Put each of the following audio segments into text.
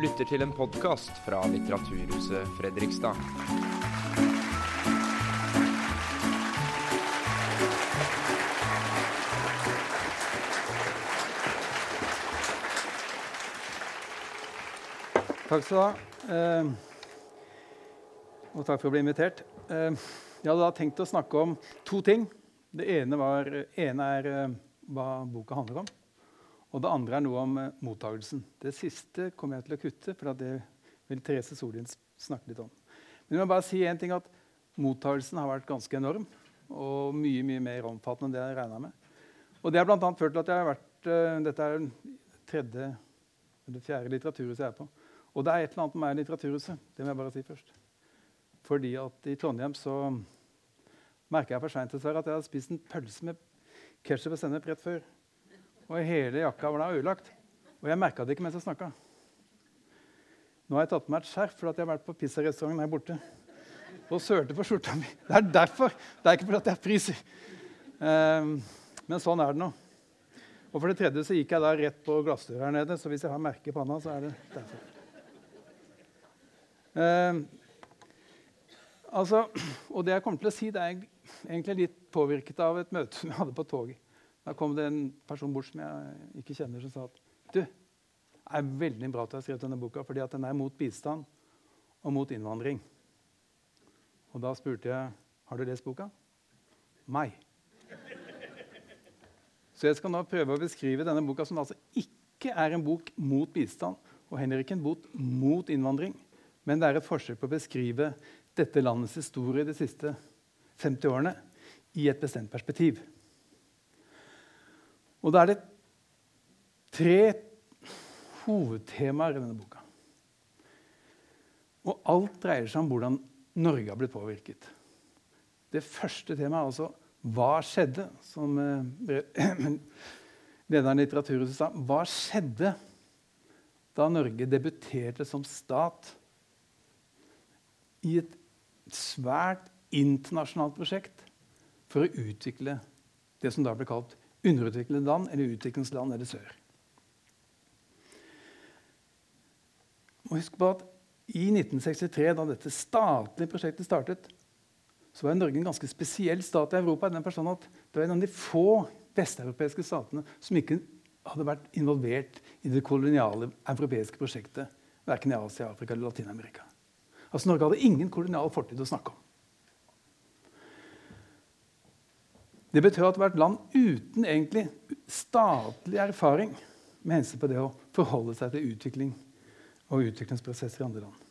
lytter til en podkast fra Litteraturhuset Fredrikstad. Takk skal du ha. Eh, og takk for å bli invitert. Eh, jeg hadde da tenkt å snakke om to ting. Det ene, var, ene er eh, hva boka handler om. Og det andre er noe om eh, mottagelsen. Det siste kommer jeg til å kutte, for det vil Therese Solien snakke litt om. Men jeg må bare si en ting at mottagelsen har vært ganske enorm. Og mye mye mer omfattende enn det jeg regna med. Og det har bl.a. ført til at jeg har vært eh, Dette er tredje eller fjerde litteraturhuset jeg er på. Og det er et eller annet med meg i Litteraturhuset. Det må jeg bare si først. Fordi at i Trondheim så merka jeg for seint at jeg hadde spist en pølse med ketsjup og sennep rett før. Og hele jakka da ødelagt. Og jeg merka det ikke mens jeg snakka. Nå har jeg tatt på meg et skjerf fordi jeg har vært på pizzarestauranten her borte og sølte på skjorta mi. Det er derfor. Det er ikke fordi jeg priser. Um, men sånn er det nå. Og for det tredje så gikk jeg da rett på glassdøra her nede, så hvis jeg har merke i panna, så er det derfor. Uh, altså, og det jeg kommer til å si, det er egentlig litt påvirket av et møte som jeg hadde på toget. Da kom det en person bort som jeg ikke kjenner, som sa at du, det er veldig bra at du har skrevet denne boka, fordi at den er mot bistand og mot innvandring. Og da spurte jeg har du lest boka. Meg. Så jeg skal nå prøve å beskrive denne boka, som altså ikke er en bok mot bistand, og heller ikke en bok mot innvandring. Men det er et forsøk på å beskrive dette landets historie de siste 50 årene i et bestemt perspektiv. Og da er det tre hovedtemaer i denne boka. Og alt dreier seg om hvordan Norge har blitt påvirket. Det første temaet er altså hva skjedde, som eh, lederen i Litteraturhuset sa. Hva skjedde da Norge debuterte som stat i et svært internasjonalt prosjekt for å utvikle det som da ble kalt underutviklede land, eller utviklingsland eller sør. Og husk på at I 1963, da dette statlige prosjektet startet, så var Norge en ganske spesiell stat i Europa. i den at Det var en av de få vesteuropeiske statene som ikke hadde vært involvert i det koloniale europeiske prosjektet. Verken i Asia, Afrika eller Latin-Amerika. Altså Norge hadde ingen kolonial fortid å snakke om. Det betød at det var et land uten egentlig statlig erfaring med hensyn på det å forholde seg til utvikling og utviklingsprosesser i andre land.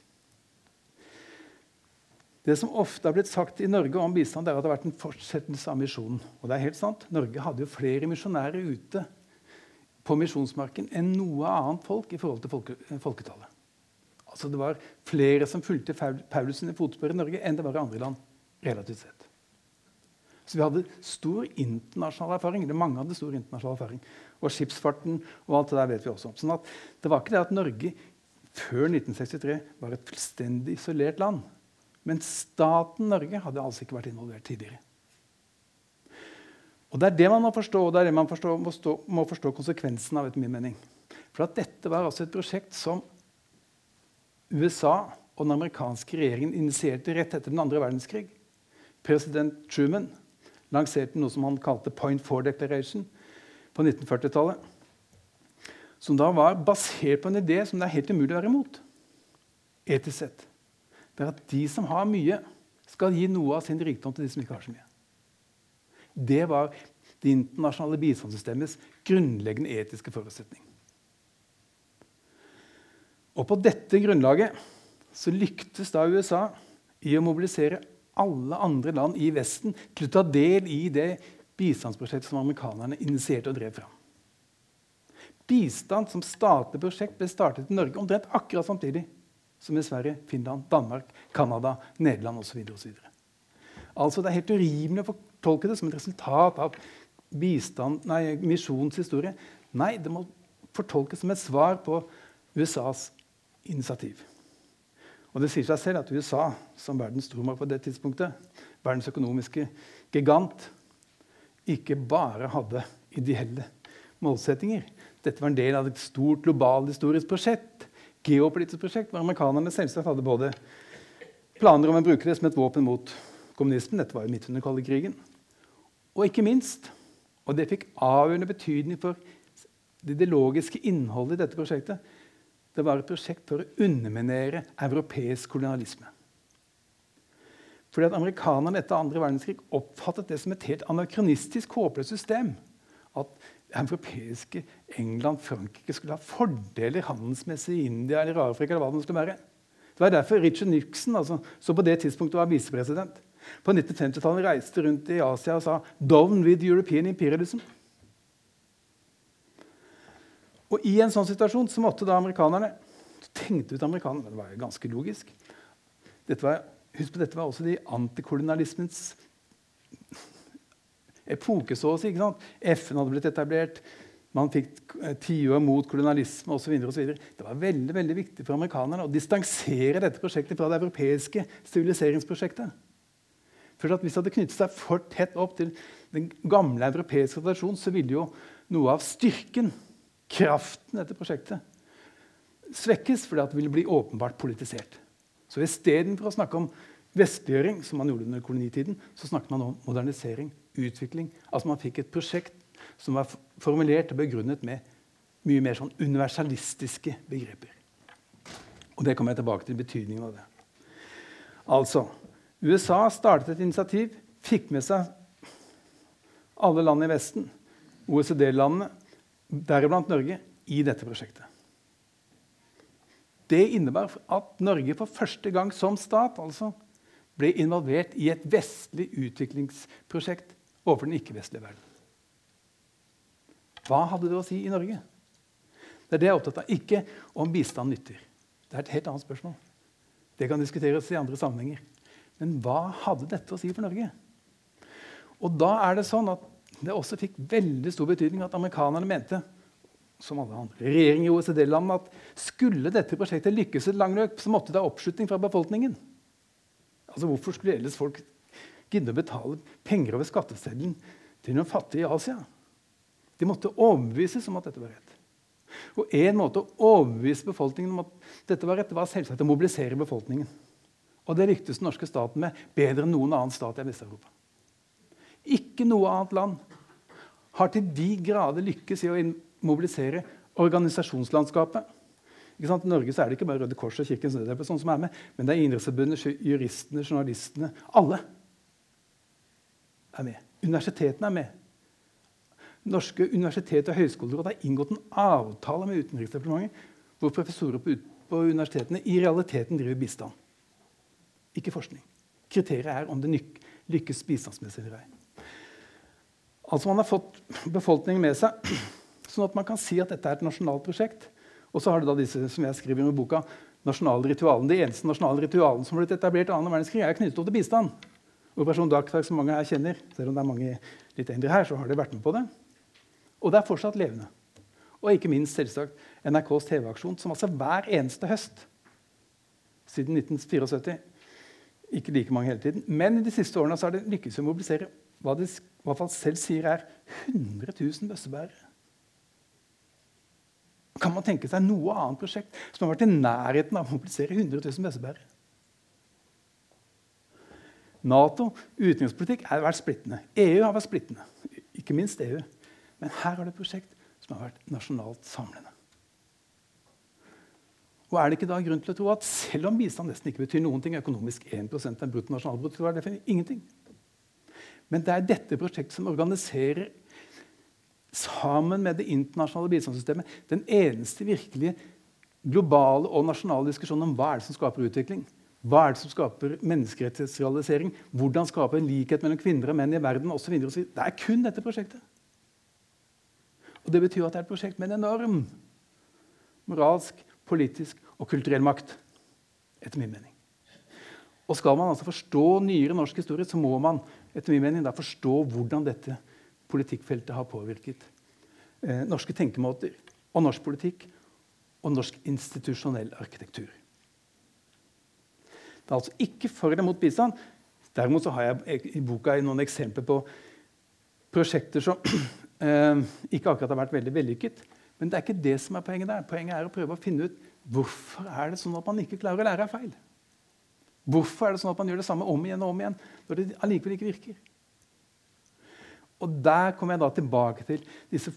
Det som ofte har blitt sagt i Norge om bistand, det er at det har vært en fortsettelse av misjonen. Og det er helt sant. Norge hadde jo flere misjonærer ute på misjonsmarken enn noe annet folk i forhold til folke, folketallet. Altså Det var flere som fulgte Paulus sine fotspor i Norge enn det var i andre land. relativt sett. Så vi hadde stor internasjonal erfaring. eller mange hadde stor internasjonal erfaring. Og skipsfarten og alt det der vet vi også om. Sånn at det var ikke det at Norge før 1963 var et fullstendig isolert land. Men staten Norge hadde altså ikke vært involvert tidligere. Og Det er det man må forstå, og det er det man forstå, må, stå, må, forstå konsekvensen av. etter min mening. For at dette var altså et prosjekt som USA og den amerikanske regjeringen initierte rett etter den andre verdenskrig. President Truman lanserte noe som han kalte Point Four Declaration på 1940-tallet. Som da var basert på en idé som det er helt umulig å være imot. Etisk sett det er at de som har mye, skal gi noe av sin rikdom til de som ikke har så mye. Det var det internasjonale bistandssystemets grunnleggende etiske forutsetning. Og på dette grunnlaget så lyktes da USA i å mobilisere alle andre land i Vesten til å ta del i det bistandsprosjektet som amerikanerne initierte og drev fram. Bistand som statlig prosjekt ble startet i Norge omtrent akkurat samtidig som i Sverige, Finland, Danmark, Canada, Nederland osv. Altså, det er helt urimelig å fortolke det som et resultat av bistand, misjonens historie. Nei, det må fortolkes som et svar på USAs initiativ. Og Det sier seg selv at USA, som verdens stormakt på det tidspunktet, verdens økonomiske gigant, ikke bare hadde ideelle målsettinger. Dette var en del av et stort globalt historisk prosjekt geopolitisk prosjekt hvor amerikanerne selvsagt hadde både planer om å bruke det som et våpen mot kommunismen. Dette var jo midt under kalde krigen. Og ikke minst, og det fikk avgjørende betydning for det ideologiske innholdet i dette prosjektet, det var et prosjekt for å underminere europeisk kolonialisme. Fordi at Amerikanerne etter andre verdenskrig oppfattet det som et helt anakronistisk, håpløst system. At europeiske England Frankrike skulle ha fordeler handelsmessig i India eller Afrika. eller hva Det skulle være. Det var derfor Richard Nixon, altså, som på det tidspunktet var visepresident, på 1950-tallet reiste rundt i Asia og sa 'Down with European imperialism'. Og I en sånn situasjon så måtte da amerikanerne tenkte ut amerikanerne, Det var jo ganske logisk. Dette var, husk på, dette var også de antikolonialismens epoke. så å si, ikke sant? FN hadde blitt etablert. Man fikk tiår mot kolonialisme osv. Det var veldig veldig viktig for amerikanerne å distansere dette prosjektet fra det europeiske siviliseringsprosjektet. For Hvis det hadde knyttet seg for tett opp til den gamle europeiske tradisjonen, så ville jo noe av styrken, kraften, dette prosjektet svekkes fordi det ville bli åpenbart politisert. Så istedenfor å snakke om vestliggjøring, som man gjorde under kolonitiden, så snakket man om modernisering, utvikling. Altså Man fikk et prosjekt som var formulert og begrunnet med mye mer sånn universalistiske begreper. Og Det kommer jeg tilbake til betydningen av det. Altså, USA startet et initiativ, fikk med seg alle land i Vesten, OECD-landene, deriblant Norge, i dette prosjektet. Det innebar at Norge for første gang som stat altså, ble involvert i et vestlig utviklingsprosjekt overfor den ikke-vestlige verden. Hva hadde det å si i Norge? Det er det jeg er opptatt av. Ikke om bistand nytter. Det er et helt annet spørsmål. Det kan diskuteres i andre sammenhenger. Men hva hadde dette å si for Norge? Og da er det sånn at det også fikk veldig stor betydning at amerikanerne mente som alle andre regjeringer i OECD-landene at skulle dette prosjektet lykkes et langt løp, så måtte det ha oppslutning fra befolkningen. Altså Hvorfor skulle ellers folk gidde å betale penger over skatteseddelen til noen fattige i Asia? De måtte overbevises om at dette var rett. Og En måte å overbevise befolkningen om at dette var rett, var selvsagt å mobilisere befolkningen. Og det lyktes den norske staten med bedre enn noen annen stat i Vest-Europa. Ikke noe annet land har til de grader lykkes i å mobilisere organisasjonslandskapet. I Norge er det ikke bare Røde Kors og Kirkens Nødhjelp, som er med, men det er Idrettsforbundet, juristene, journalistene Alle er med. Universitetene er med. Norske universitet og høyskoleråd har inngått en avtale med Utenriksdepartementet hvor professorer på, på universitetene i realiteten driver bistand ikke forskning. Kriteriet er om det lykkes bistandsmessig eller ei. Altså Man har fått befolkningen med seg, sånn at man kan si at dette er et nasjonalt prosjekt. Og så har du da disse som jeg skriver i boka, nasjonale ritualene. De eneste nasjonale ritualene som ble etablert i annen verdenskrig, er knyttet til bistand. Operasjon Dagsverk, som mange her kjenner, selv om det er mange litt eldre her, så har de vært med på det. Og det er fortsatt levende. Og ikke minst selvsagt NRKs TV-aksjon, som altså hver eneste høst siden 1974 ikke like mange hele tiden. Men i de siste årene har det lykkes å mobilisere hva de hva hvert selv sier er 100 000 bøssebærere. Kan man tenke seg noe annet prosjekt som har vært i nærheten av å mobilisere 100 000 bøssebærere? Nato, utenrikspolitikk, har vært splittende. EU har vært splittende. Ikke minst EU. Men her har det et prosjekt som har vært nasjonalt samlende. Og er det ikke da grunn til å tro at selv om bistand nesten ikke betyr noen ting, økonomisk 1 av bruttonasjonalprodukt, er det ingenting. Men det er dette prosjektet som organiserer sammen med det internasjonale bistandssystemet den eneste virkelige globale og nasjonale diskusjonen om hva er det som skaper utvikling. Hva er det som skaper menneskerettighetsrealisering? Hvordan skape en likhet mellom kvinner og menn i verden? Og så og så det er kun dette prosjektet. Og Det betyr at det er et prosjekt med en enorm moralsk, politisk og kulturell makt. etter min mening. Og Skal man altså forstå nyere norsk historie, så må man etter min mening, da forstå hvordan dette politikkfeltet har påvirket eh, norske tenkemåter og norsk politikk og norsk institusjonell arkitektur. Det er altså ikke for eller mot bistand. Derimot har jeg i boka noen eksempler på prosjekter som eh, ikke akkurat har vært veldig vellykket. Men det er ikke det som er poenget der. Poenget er å prøve å finne ut hvorfor er det sånn at man ikke klarer å lære av feil? Hvorfor er det sånn at man gjør det samme om igjen og om igjen når det allikevel ikke virker? Og Der kommer jeg da tilbake til disse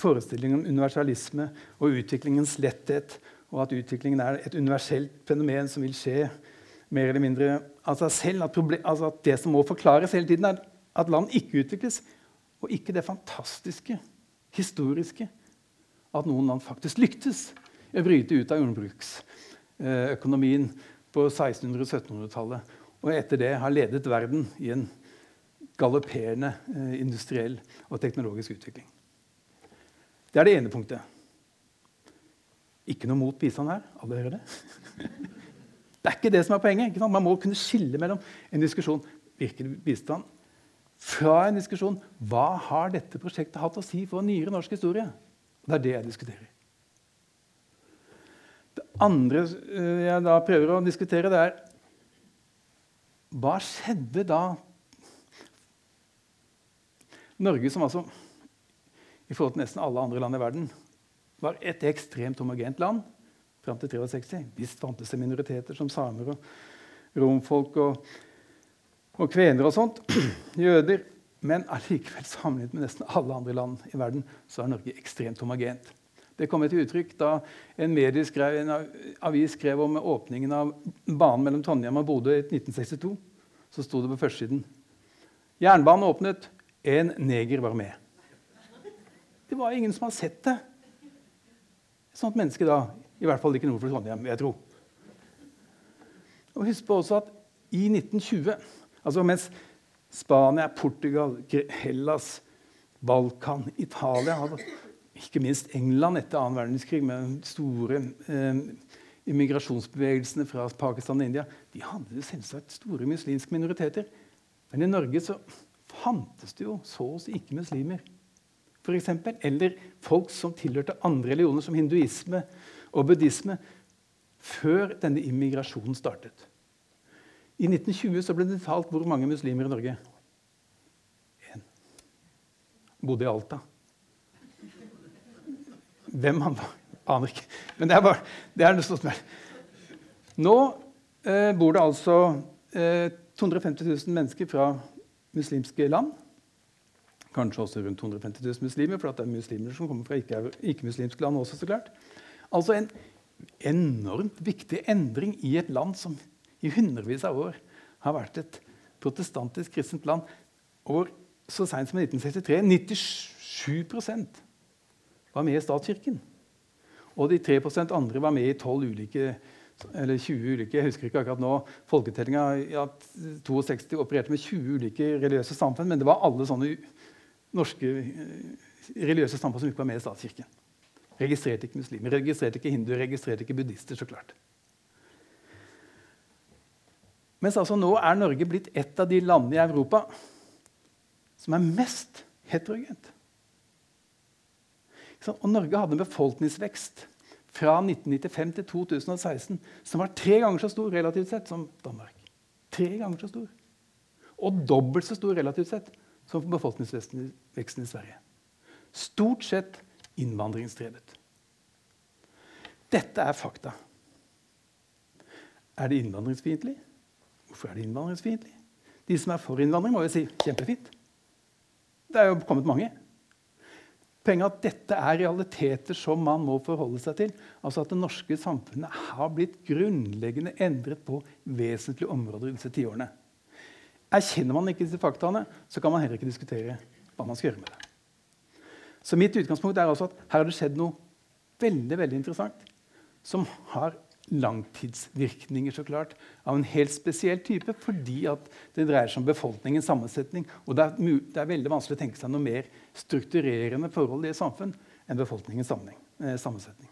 forestillingene om universalisme og utviklingens letthet, og at utviklingen er et universelt fenomen som vil skje mer eller mindre av seg selv. At, altså at det som må forklares hele tiden, er at land ikke utvikles, og ikke det fantastiske, historiske, at noen land faktisk lyktes i å bryte ut av jordbruksøkonomien på 1600- og 1700-tallet, og etter det har ledet verden i en galopperende eh, industriell og teknologisk utvikling. Det er det ene punktet. Ikke noe mot bistand her. Alle hører det? Det er ikke det som er poenget. Man må kunne skille mellom en diskusjon virker bistand fra en diskusjon hva har dette prosjektet hatt å si for en nyere norsk historie. Det er det jeg diskuterer. Andre eh, jeg da prøver å diskutere, det er hva skjedde da Norge, som altså i forhold til nesten alle andre land i verden, var et ekstremt homogent land fram til 63. Visst fantes det minoriteter som samer og romfolk og, og kvener og sånt. Jøder. Men allikevel, sammenlignet med nesten alle andre land i verden, så er Norge ekstremt homogent. Det kom til uttrykk da en, skrev, en avis skrev om åpningen av banen mellom Trondheim og Bodø i 1962. Så sto det på førstesiden Jernbanen åpnet. En neger var med. Det var ingen som hadde sett det. Et sånt menneske da. I hvert fall ikke nord for Trondheim, vil jeg tro. Og Husk på også at i 1920, altså mens Spania, Portugal, Hellas, Balkan, Italia Ikke minst England etter annen verdenskrig med de store eh, immigrasjonsbevegelsene fra Pakistan og India de hadde selvsagt store muslimske minoriteter. Men i Norge så fantes det jo så å si ikke muslimer for eksempel, eller folk som tilhørte andre religioner, som hinduisme og buddhisme, før denne immigrasjonen startet. I 1920 så ble det talt hvor mange muslimer i Norge? Én. Bodde i Alta. Hvem han var, aner ikke. Men det er, bare, det er noe sånt. Nå eh, bor det altså eh, 250 000 mennesker fra muslimske land. Kanskje også rundt 250 000 muslimer, for det er muslimer som kommer fra ikke-muslimske ikke land også. så klart. Altså en enormt viktig endring i et land som i hundrevis av år har vært et protestantisk kristent land. Og så seint som i 1963 97 var med i statskirken. Og de 3% andre var med i 12 ulike eller 20 ulike, jeg husker ikke akkurat nå, Folketellinga ja, 62 opererte med 20 ulike religiøse samfunn, men det var alle sånne norske eh, religiøse samfunn som ikke var med i statskirken. Registrerte ikke muslimer, registrerte ikke hinduer, registrerte ikke buddhister. så klart. Mens altså nå er Norge blitt et av de landene i Europa som er mest heterogent. Og Norge hadde en befolkningsvekst fra 1995 til 2016 som var tre ganger så stor relativt sett som Danmark. Tre ganger så stor. Og dobbelt så stor relativt sett som befolkningsveksten i Sverige. Stort sett innvandringsdrevet. Dette er fakta. Er det innvandringsfiendtlig? Hvorfor er det innvandringsfiendtlig? De som er for innvandring, må jo si kjempefint. Det er jo kommet mange. Poenget at dette er realiteter som man må forholde seg til. Altså at Det norske samfunnet har blitt grunnleggende endret på vesentlige områder disse tiårene. Erkjenner man ikke disse faktaene, så kan man heller ikke diskutere hva man skal gjøre med det. Så mitt utgangspunkt er altså at her har det skjedd noe veldig veldig interessant som har langtidsvirkninger så klart, av en helt spesiell type fordi det dreier seg om befolkningens sammensetning. Og det er, det er, veldig vanskelig å tenke seg noe mer strukturerende forhold i et samfunn enn befolkningens eh, sammensetning.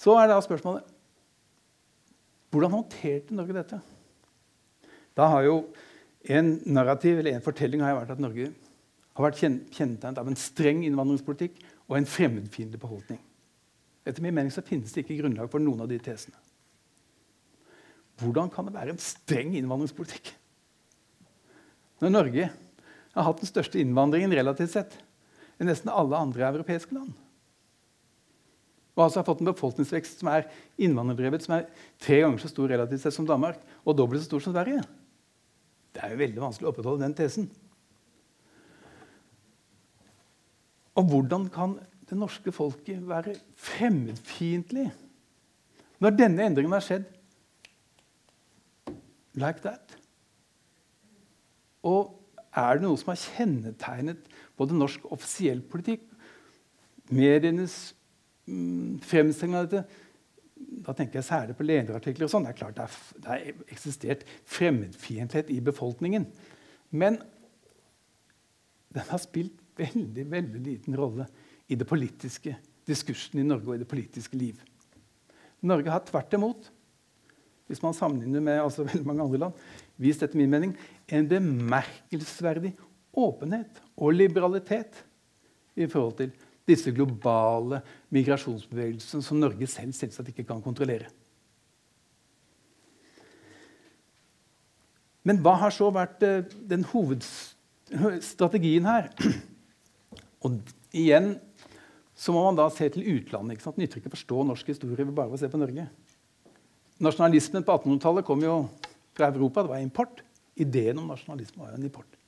Så er da spørsmålet hvordan håndterte Norge dette? Da har jo en narrativ eller en fortelling har vært at Norge har vært kjennetegnet av en streng innvandringspolitikk og en fremmedfiendtlig beholdning. Etter min mening så finnes det ikke grunnlag for noen av de tesene. Hvordan kan det være en streng innvandringspolitikk når Norge har hatt den største innvandringen relativt sett i nesten alle andre europeiske land? Og altså har fått en befolkningsvekst som er innvandrerdrevet, som er tre ganger så stor relativt sett som Danmark, og dobbelt så stor som Sverige. Det er jo veldig vanskelig å opprettholde den tesen. Og hvordan kan det norske folket være fremmedfiendtlig når denne endringen har skjedd like that? Og er det noe som har kjennetegnet både norsk offisiell politikk, medienes mm, fremstilling av dette Da tenker jeg særlig på lederartikler. og sånn. Det er klart det har eksistert fremmedfiendtlighet i befolkningen. Men den har spilt veldig, veldig liten rolle i det politiske diskursen i Norge og i det politiske liv. Norge har tvert imot, hvis man sammenligner med altså veldig mange andre land, vist etter min mening, en bemerkelsesverdig åpenhet og liberalitet i forhold til disse globale migrasjonsbevegelsene som Norge selv selvsagt ikke kan kontrollere. Men hva har så vært eh, den hovedstrategien her? Og igjen så må man da se til utlandet. ikke sant? Nytter ikke å forstå norsk historie ved bare å se på Norge. Nasjonalismen på 1800-tallet kom jo fra Europa. Det var import. Ideen om nasjonalisme var jo en import.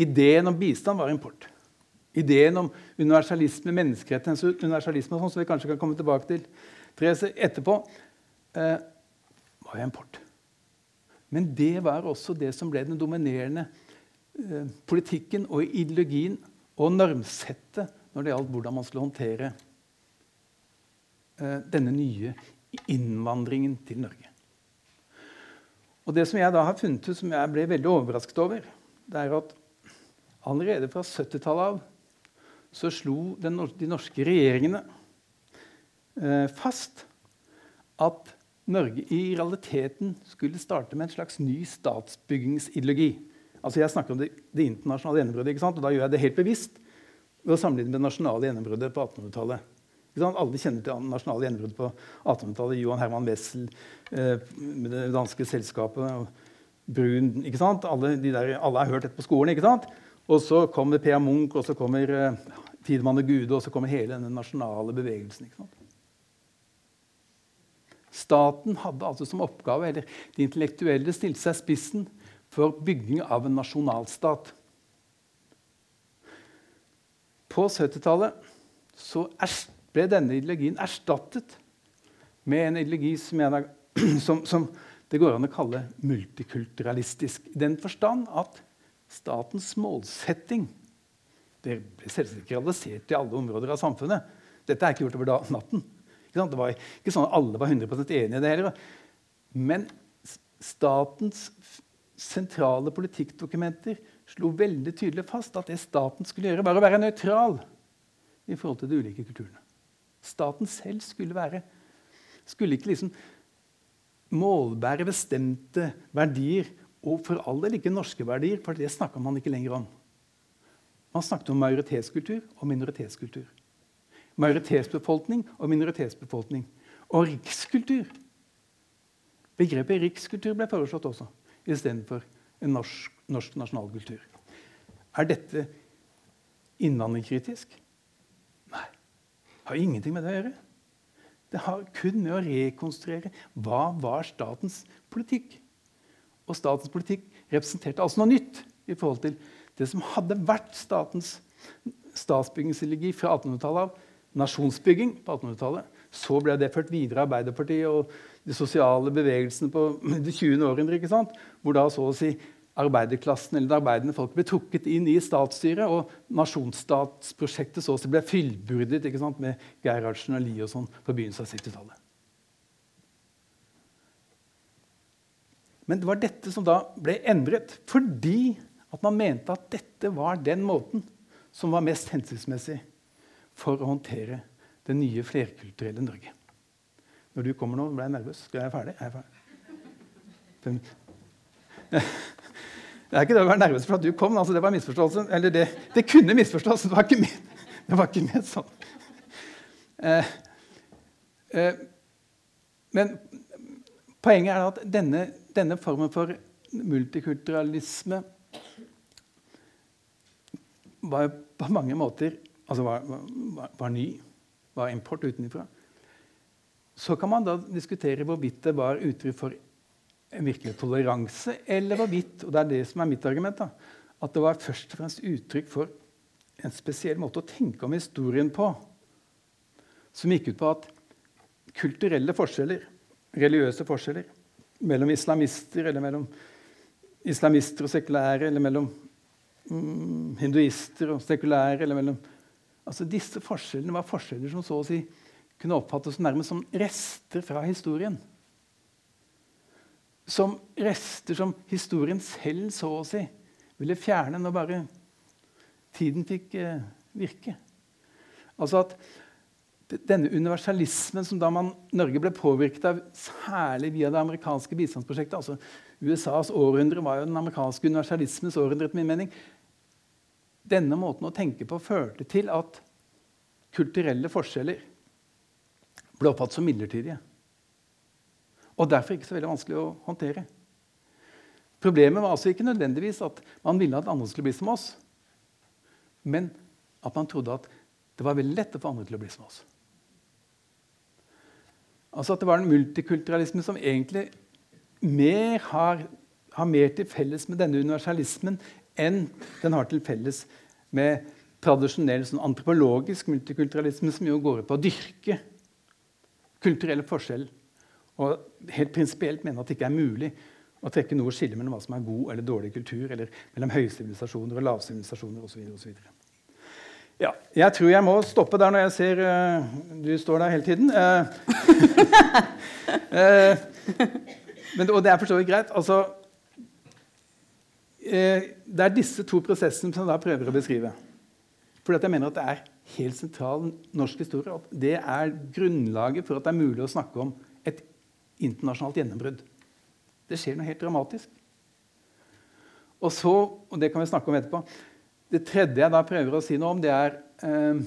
Ideen om bistand var import. Ideen om universalisme, menneskerettighetens universalisme, sånn som vi kanskje kan komme tilbake til Therese, etterpå, eh, var jo import. Men det var også det som ble den dominerende eh, politikken og ideologien og normsettet når det gjaldt hvordan man skulle håndtere eh, denne nye innvandringen til Norge. Og Det som jeg da har funnet ut, som jeg ble veldig overrasket over, det er at allerede fra 70-tallet av så slo de norske regjeringene eh, fast at Norge i realiteten skulle starte med en slags ny statsbyggingsideologi. Altså Jeg snakker om det, det internasjonale gjennombruddet, og da gjør jeg det helt bevisst ved å sammenligne med det nasjonale gjennombruddet på 1800-tallet. Alle kjenner til det nasjonale gjennombruddet på 1800-tallet. Johan Herman Wessel, eh, med det danske selskapet, Brun ikke sant? Alle, der, alle har hørt dette på skolen. ikke sant? Og så kommer P.A. Munch, og så kommer eh, Tidemann og Gude, og så kommer hele denne nasjonale bevegelsen. ikke sant? Staten hadde altså som oppgave, eller de intellektuelle stilte seg spissen for bygging av en nasjonalstat. På 70-tallet ble denne ideologien erstattet med en ideologi som, jeg, som, som, det går an å kalle multikulturalistisk. I den forstand at statens målsetting det ble selvsagt ikke realisert i alle områder av samfunnet. Dette er ikke gjort over natten. Det var ikke sånn at alle var 100 enige i det heller. Men statens sentrale politikkdokumenter slo veldig tydelig fast at det staten skulle gjøre, var å være nøytral i forhold til de ulike kulturene. Staten selv skulle være skulle ikke liksom målbære bestemte verdier, og for all del ikke norske verdier, for det snakka man ikke lenger om. Man snakket om majoritetskultur og minoritetskultur. Majoritetsbefolkning og minoritetsbefolkning. Og rikskultur. Begrepet rikskultur ble foreslått også istedenfor en norsk, norsk nasjonalkultur. Er dette innvandringskritisk? Nei. Det har ingenting med det å gjøre. Det har kun med å rekonstruere hva var statens politikk. Og statens politikk representerte altså noe nytt i forhold til det som hadde vært statens statsbyggingsideologi fra 1800-tallet av. Nasjonsbygging på 1800-tallet. Så ble det ført videre av Arbeiderpartiet og de sosiale bevegelsene på det 20. århundre. Hvor da så å si arbeiderklassen eller det arbeidende folk ble trukket inn i statsstyret, og nasjonsstatsprosjektet så å si ble fyllbyrdet med Gerhardsen og Lie og sånn på begynnelsen av 70-tallet. Men det var dette som da ble endret fordi at man mente at dette var den måten som var mest hensiktsmessig for å håndtere det nye flerkulturelle Norge. Når du kommer nå, ble jeg nervøs. Jeg ferdig? Er jeg ferdig? Det er ikke det å være nervøs for at du kom. Altså, det var misforståelse. Eller det, det kunne misforstås. Det var ikke ment, det var ikke ment sånn. Eh, eh, men poenget er at denne, denne, formen for multikulturalisme var på mange måter altså var, var, var ny, var import utenfra. Så kan man da diskutere hvorvidt det var uttrykk for en virkelig toleranse, eller hvorvidt og det er det som er mitt argument, da, at det var først og fremst uttrykk for en spesiell måte å tenke om historien på, som gikk ut på at kulturelle forskjeller, religiøse forskjeller, mellom islamister eller mellom islamister og sekulære, eller mellom mm, hinduister og sekulære eller mellom, altså Disse forskjellene var forskjeller som så å si kunne oppfattes nærmest som rester fra historien. Som rester som historien selv så å si ville fjerne når bare tiden fikk eh, virke. Altså at denne universalismen som da man, Norge ble påvirket av, særlig via det amerikanske bistandsprosjektet altså USAs århundre var jo den amerikanske universalismens århundre. etter min mening. Denne måten å tenke på førte til at kulturelle forskjeller ble oppfattet som midlertidige. Og derfor ikke så veldig vanskelig å håndtere. Problemet var altså ikke nødvendigvis at man ville at andre skulle bli som oss, men at man trodde at det var veldig lett å få andre til å bli som oss. Altså at det var en multikulturalisme som egentlig mer har, har, mer til felles med denne universalismen enn den har til felles med tradisjonell sånn antropologisk multikulturalisme, som jo går ut på å dyrke kulturelle forskjell. Og helt prinsipielt mener at det ikke er mulig å trekke noe skille mellom hva som er god eller dårlig kultur, eller mellom høysivilisasjoner og lavsivilisasjoner osv. Ja, jeg tror jeg må stoppe der når jeg ser uh, du står der hele tiden. Uh, uh, men, og det er for så vidt greit. Altså, det er disse to prosessene som jeg da prøver å beskrive. Fordi jeg mener at det er helt sentral norsk historie. At det er grunnlaget for at det er mulig å snakke om et internasjonalt gjennombrudd. Det skjer noe helt dramatisk. Og så, og det kan vi snakke om etterpå, det tredje jeg da prøver å si noe om, det er eh,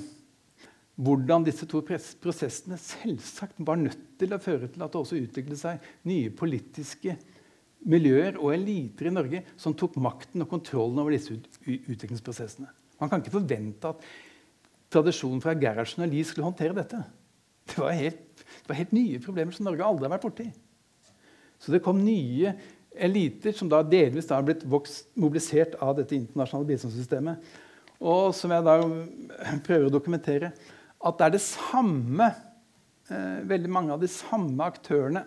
hvordan disse to prosessene selvsagt var nødt til å føre til at det også utviklet seg nye politiske miljøer og eliter i Norge som tok makten og kontrollen over disse ut utviklingsprosessene. Man kan ikke forvente at tradisjonen fra Gerhardsen og Lie skulle håndtere dette. Det var, helt, det var helt nye problemer som Norge aldri har vært borti. Så det kom nye eliter som da delvis har blitt vokst, mobilisert av dette internasjonale bistandssystemet. Og som jeg da prøver å dokumentere, at det er det samme eh, Veldig mange av de samme aktørene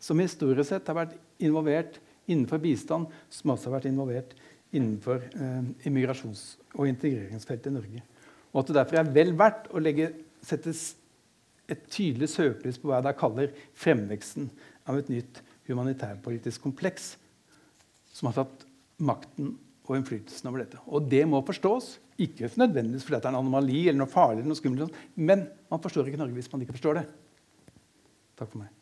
som historisk sett har vært involvert innenfor bistand, som også har vært involvert innenfor eh, immigrasjons- og integreringsfeltet i Norge. Og at det derfor er vel verdt å legge, sette et tydelig søkelys på hva jeg da kaller fremveksten av et nytt humanitærpolitisk kompleks som har tatt makten og innflytelsen over dette. Og det må forstås, ikke nødvendigvis fordi det er en anomali eller noe farlig, eller noe skummelt, men man forstår ikke Norge hvis man ikke forstår det. Takk for meg.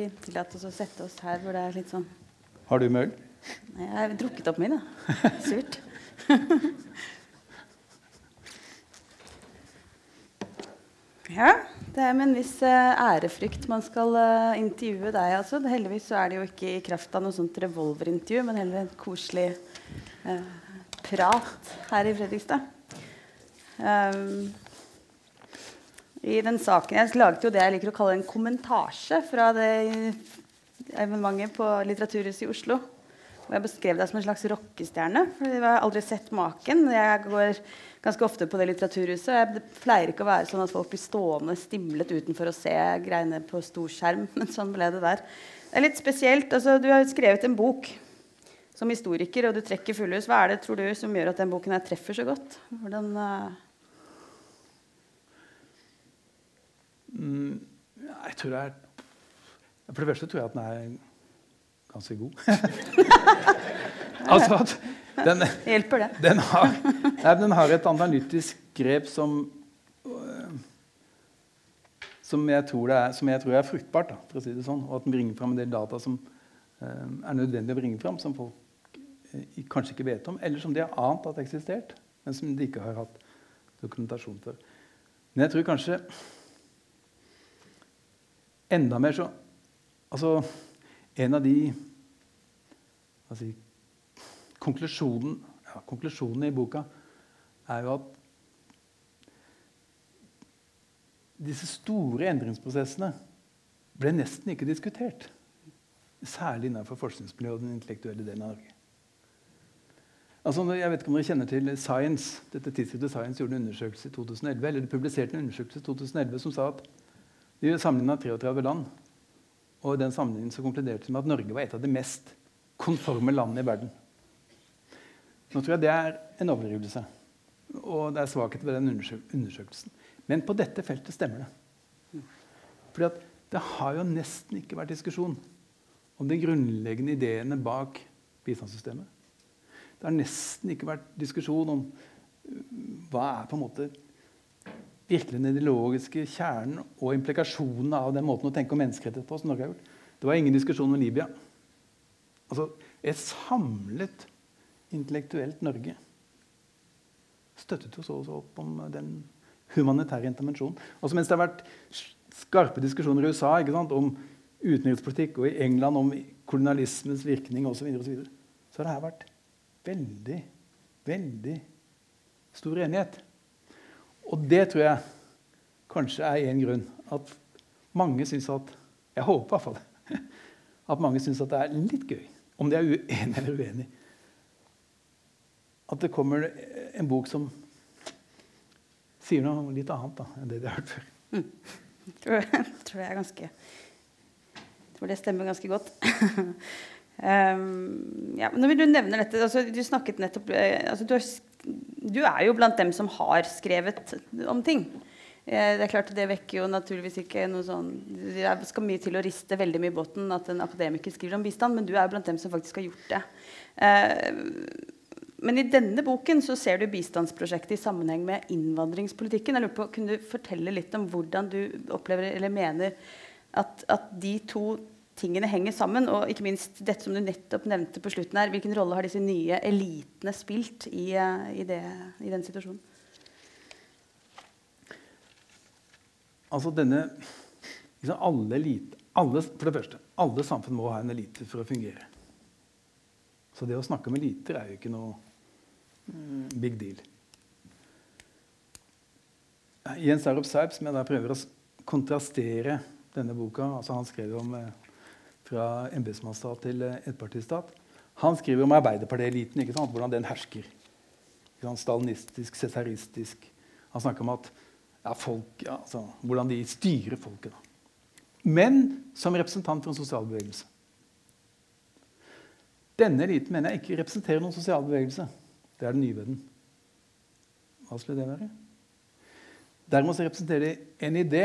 Vi tillate oss å sette oss her hvor det er litt sånn Har du møll? Nei, jeg har drukket opp min, da. Surt. ja, det er med en viss uh, ærefrykt man skal uh, intervjue deg. Altså. Heldigvis så er det jo ikke i kraft av noe sånt revolverintervju, men heller en koselig eh, prat her i Fredrikstad. Um, I den saken Jeg laget jo det jeg liker å kalle en kommentasje fra det evenementet på Litteraturhuset i Oslo. Og jeg beskrev deg som en slags rockestjerne. for Jeg har aldri sett maken. Jeg går ganske ofte på det litteraturhuset. Jeg pleier ikke å være sånn at folk blir stående stimlet utenfor å se greiene på stor skjerm. Men sånn ble det der. Det er litt spesielt. Altså, du har skrevet en bok som historiker, og du trekker fullhus. Hva er det tror du, som gjør at den boken her treffer så godt? Hvordan uh... mm, jeg tror er For det første tror jeg at den er ganske god. altså at den, Hjelper det? Den har, nei, den har et analytisk grep som øh, som jeg, er, som jeg tror er, fruktbart, da, for å si det sånn, og at den bringer fram en del data som uh, er nødvendig å bringe fram, som folk uh, kanskje ikke vet om, eller som de har ant at eksistert, men som de ikke har hatt dokumentasjon for. Men jeg tror kanskje enda mer så altså, en av de altså, konklusjonen, ja, konklusjonen i boka er jo at disse store endringsprosessene ble nesten ikke diskutert. Særlig innenfor forskningsmiljøet og den intellektuelle delen av Norge. Altså, jeg vet ikke om dere kjenner til Science. Dette tidsskriftet Science gjorde en undersøkelse i 2011, eller publiserte en undersøkelse i 2011 som sa at de sammenligna 33 land. Og i den sammenligningen så konkluderte de med at Norge var et av de mest konforme landene i verden. Nå tror jeg det er en overdrivelse. Og det er svakheter ved den undersøkelsen. Men på dette feltet stemmer det. Fordi det har jo nesten ikke vært diskusjon om de grunnleggende ideene bak bistandssystemet. Det har nesten ikke vært diskusjon om uh, hva er på en måte virkelig den ideologiske kjernen og implikasjonene av den måten å tenke om menneskerettigheter på. som Norge har gjort. Det var ingen diskusjon om Libya. Altså, et samlet intellektuelt Norge støttet jo så og så opp om den humanitære intervensjonen. Også mens det har vært skarpe diskusjoner i USA sant, om utenrikspolitikk, og i England om kolonialismens virkning osv., så, videre, og så, videre, så det her vært veldig, veldig stor enighet. Og det tror jeg kanskje er én grunn. At mange syns at Jeg håper i hvert fall at mange syns at det er litt gøy, om de er uenige eller uenige, at det kommer en bok som sier noe litt annet da, enn det de har hørt før. Mm. Tror, tror, jeg ganske tror det stemmer ganske godt. um, ja, når du nevner dette altså, Du snakket nettopp eh, altså, du, er, du, er, jo blant dem som har skrevet om ting. Eh, det er klart Det vekker jo naturligvis ikke noe sånn Det skal mye til å riste veldig mye i båten at en akademiker skriver om bistand, men du er jo blant dem som faktisk har gjort det. Uh, men i denne boken så ser du bistandsprosjektet i sammenheng med innvandringspolitikken. Jeg lurer på, Kunne du fortelle litt om hvordan du opplever eller mener at, at, de to tingene henger sammen? Og ikke minst dette som du nettopp nevnte på slutten her. Hvilken rolle har disse nye elitene spilt i, eh, i, det, i den situasjonen? Altså denne liksom alle elite, alle, For det første, alle samfunn må ha en elite for å fungere. Så det å snakke om eliter er jo ikke noe mm, big deal. Jens Arup Seip, som jeg da prøver å kontrastere denne boka altså Han skrev om eh, fra embetsmannsstat til eh, ettpartistat. Han skriver om Arbeiderpartieliten, hvordan den hersker. Stalinistisk, cesaristisk. Han snakker om at ja, folk, ja, altså, hvordan de styrer folket. Da. Men som representant for en sosial bevegelse. Denne eliten mener jeg ikke representerer noen sosial bevegelse. Det er den nye ved den. Hva skulle det være? Derimot representerer de en idé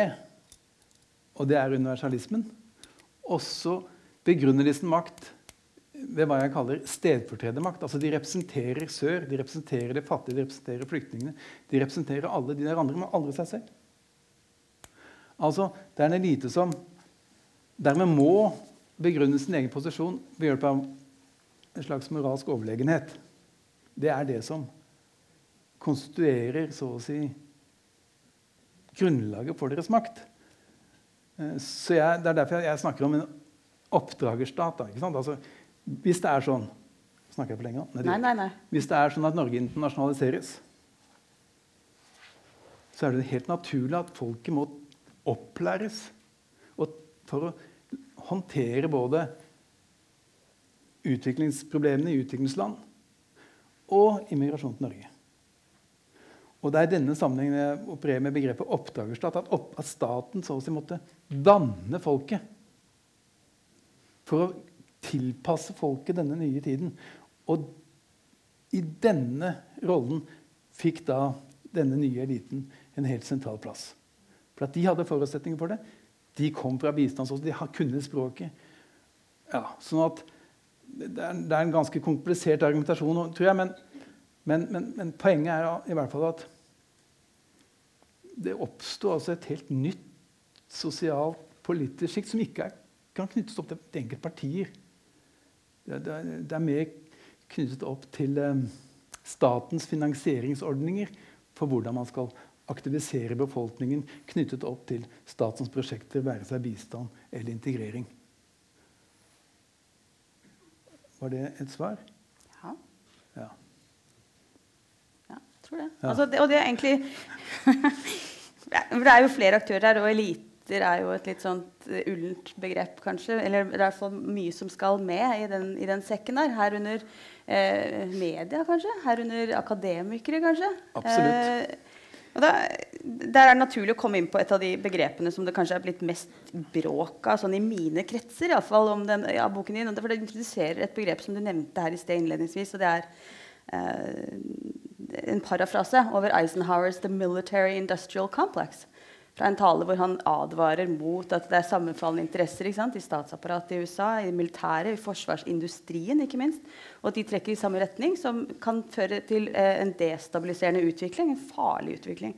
og det er universalismen. Også begrunner de sin makt ved hva jeg kaller stedfortredermakt. Altså de representerer sør, de representerer de fattige, de representerer flyktningene. De representerer alle de der andre, men aldri seg selv. Altså, Det er en elite som dermed må begrunne sin egen posisjon ved hjelp av en slags moralsk overlegenhet. Det er det som konstituerer så å si grunnlaget for deres makt. Eh, så jeg, Det er derfor jeg, snakker om en oppdragerstat. Da, altså, hvis det er sånn Snakker jeg for lenge? Nei, nei, nei. Hvis det er sånn at Norge internasjonaliseres, så er det helt naturlig at folket må opplæres for å håndtere både utviklingsproblemene i utviklingsland og immigrasjon til Norge. Og Det er i denne sammenhengen jeg opererer med begrepet oppdragerstat. At, opp, at staten så å si måtte danne folket for å tilpasse folket denne nye tiden. Og i denne rollen fikk da denne nye eliten en helt sentral plass. For at De hadde forutsetninger for det. De kom fra bistand, de kunne språket. Ja, sånn at det er, det er, en ganske komplisert argumentasjon, tror jeg. Men, men, men, men poenget er i hvert fall at det oppsto altså et helt nytt sosialt politisk sjikt som ikke er, kan knyttes opp til enkeltpartier. Det, det, det, er mer knyttet opp til um, statens finansieringsordninger for hvordan man skal aktivisere befolkningen knyttet opp til statens prosjekter, være seg bistand eller integrering. Var det et svar? Ja. Ja. Ja, jeg tror det. Ja. Altså, det og det er egentlig Det er jo flere aktører her, og eliter er jo et litt sånt eh, ullent begrep, kanskje. Eller det er fall mye som skal med i den, i den sekken der. Herunder eh, media, kanskje. Herunder akademikere, kanskje. Absolutt. Eh, og da, der er det naturlig å komme inn på et av de begrepene som det kanskje er blitt mest bråk av, sånn i mine kretser, i alle fall, om den, ja, boken din. For det introduserer et begrep som du nevnte her i sted innledningsvis, og det er eh, en parafrase over Eisenhowers 'The Military Industrial Complex'. Fra en tale hvor han advarer mot at det er sammenfallende interesser i statsapparatet i USA, i militæret, i forsvarsindustrien ikke minst. Og at de trekker i samme retning, som kan føre til eh, en destabiliserende utvikling. En farlig utvikling.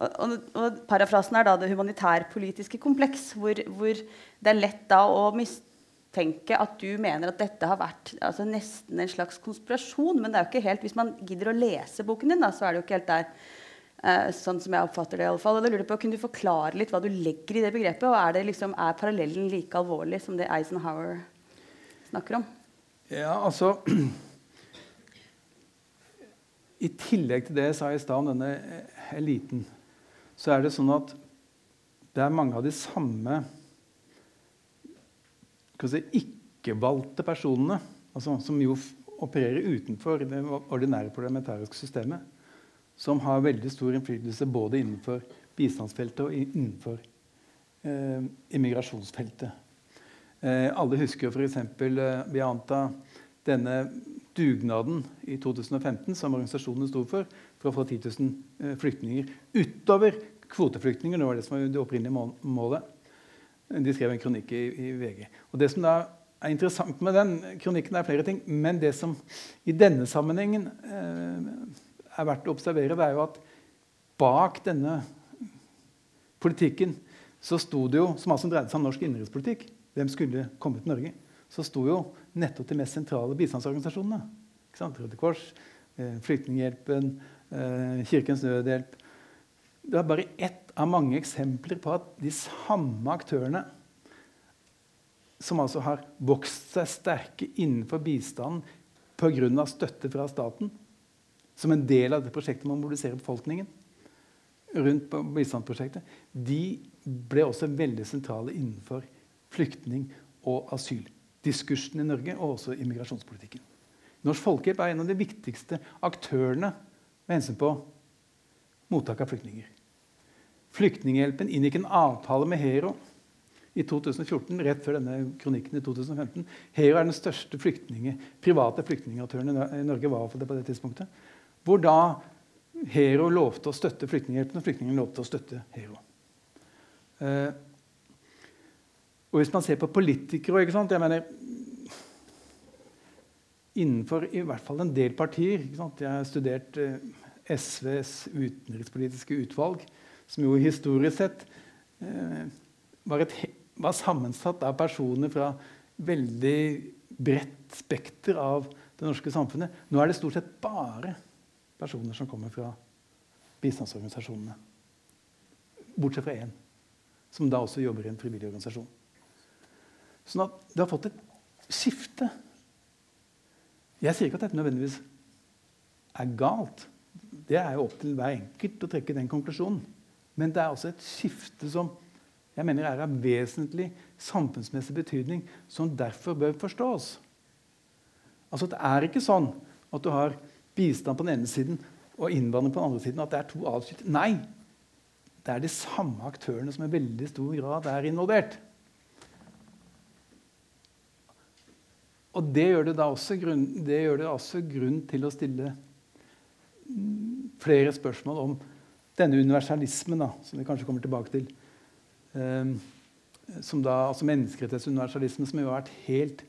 Og, og, og Parafrasen er da det humanitærpolitiske kompleks, hvor, hvor det er lett da å mistenke at du mener at dette har vært altså nesten en slags konspirasjon. Men det er jo ikke helt, hvis man gidder å lese boken din, da, så er det jo ikke helt der. Eh, sånn som jeg oppfatter det i alle fall. Og da lurer jeg på, Kunne du forklare litt hva du legger i det begrepet? Og er, liksom, er parallellen like alvorlig som det Eisenhower snakker om? Ja, altså I tillegg til det jeg sa i stad om denne eh, eliten, så er det sånn at det er mange av de samme si, ikke-valgte personene, altså, som jo opererer utenfor det ordinære parlamentariske systemet, som har veldig stor innflytelse både innenfor bistandsfeltet og innenfor eh, immigrasjonsfeltet. Eh, alle husker jo f.eks. Eh, Bianta, denne dugnaden i 2015 som organisasjonene sto for, for å få 10 000 eh, flyktninger utover kvoteflyktninger. Det var det som var det opprinnelige målet. De skrev en kronikk i, i VG. Og Det som da er interessant med den kronikken, er flere ting. Men det som i denne sammenhengen eh, er verdt å observere, det er jo at bak denne politikken så sto det jo, som altså dreide seg om norsk innenrikspolitikk, hvem skulle komme til Norge, så sto jo nettopp de mest sentrale bistandsorganisasjonene. Ikke sant? Røde Kors, eh, Flyktninghjelpen, eh, Kirkens Nødhjelp. Det er bare ett av mange eksempler på at de samme aktørene som altså har vokst seg sterke innenfor bistanden pga. støtte fra staten, som en del av det prosjektet med å mobilisere befolkningen rundt bistandsprosjektet, de ble også veldig sentrale innenfor flyktning- og asyldiskursen i Norge, og også immigrasjonspolitikken. Norsk Folkehjelp er en av de viktigste aktørene med hensyn på mottak av flyktninger. Flyktninghjelpen inngikk en avtale med Hero i 2014, rett før denne kronikken i 2015. Hero er den største flyktninge, private flyktningaktøren i Nor- i Norge. var på det tidspunktet, Hvor da Hero lovte å støtte Flyktninghjelpen, og flyktningene lovte å støtte Hero. Eh, og hvis man ser på politikere ikke sant, jeg mener, Innenfor i hvert fall en del partier ikke sant, Jeg har studert eh, SVs utenrikspolitiske utvalg, som jo historisk sett eh, var, et, var sammensatt av personer fra veldig bredt spekter av det norske samfunnet. Nå er det stort sett bare personer som kommer fra bistandsorganisasjonene. Bortsett fra én, som da også jobber i en frivillig organisasjon. Sånn at det har fått et skifte. Jeg sier ikke at dette nødvendigvis er galt. Det er jo opp til hver enkelt å trekke den konklusjonen. Men det er også et skifte som jeg mener er av vesentlig samfunnsmessig betydning, som derfor bør forstås. Altså, det er ikke sånn at du har bistand på den ene siden og innvandring på den andre siden. At det er to avskilt. Nei! Det er de samme aktørene som i veldig stor grad er involvert. Og det gjør det da også grunn, det gjør det også grunn til å stille flere spørsmål om denne universalismen, da, som vi kanskje kommer tilbake til. Um, som da, altså Menneskerettighetsuniversalismen, som jo har vært helt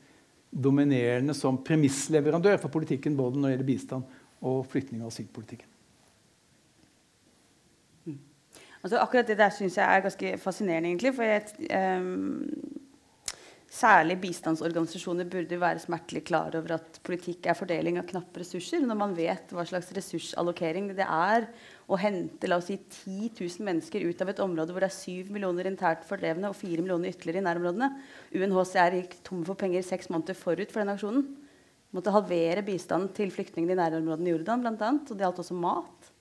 dominerende som premissleverandør for politikken både når det gjelder bistand og flyktning- og asylpolitikken. Altså, akkurat det der syns jeg er ganske fascinerende, egentlig. For jeg, ehm, særlig bistandsorganisasjoner burde være smertelig klar over at politikk er fordeling av knappe ressurser. Når man vet hva slags ressursallokering det er å hente la oss si, 10 000 mennesker ut av et område hvor det er 7 millioner internt fordrevne og 4 millioner ytterligere i nærområdene. UNHCR gikk tom for penger seks måneder forut for den aksjonen. måtte halvere bistanden til flyktningene i nærområdene i Jordan. Annet, og det gjaldt også mat.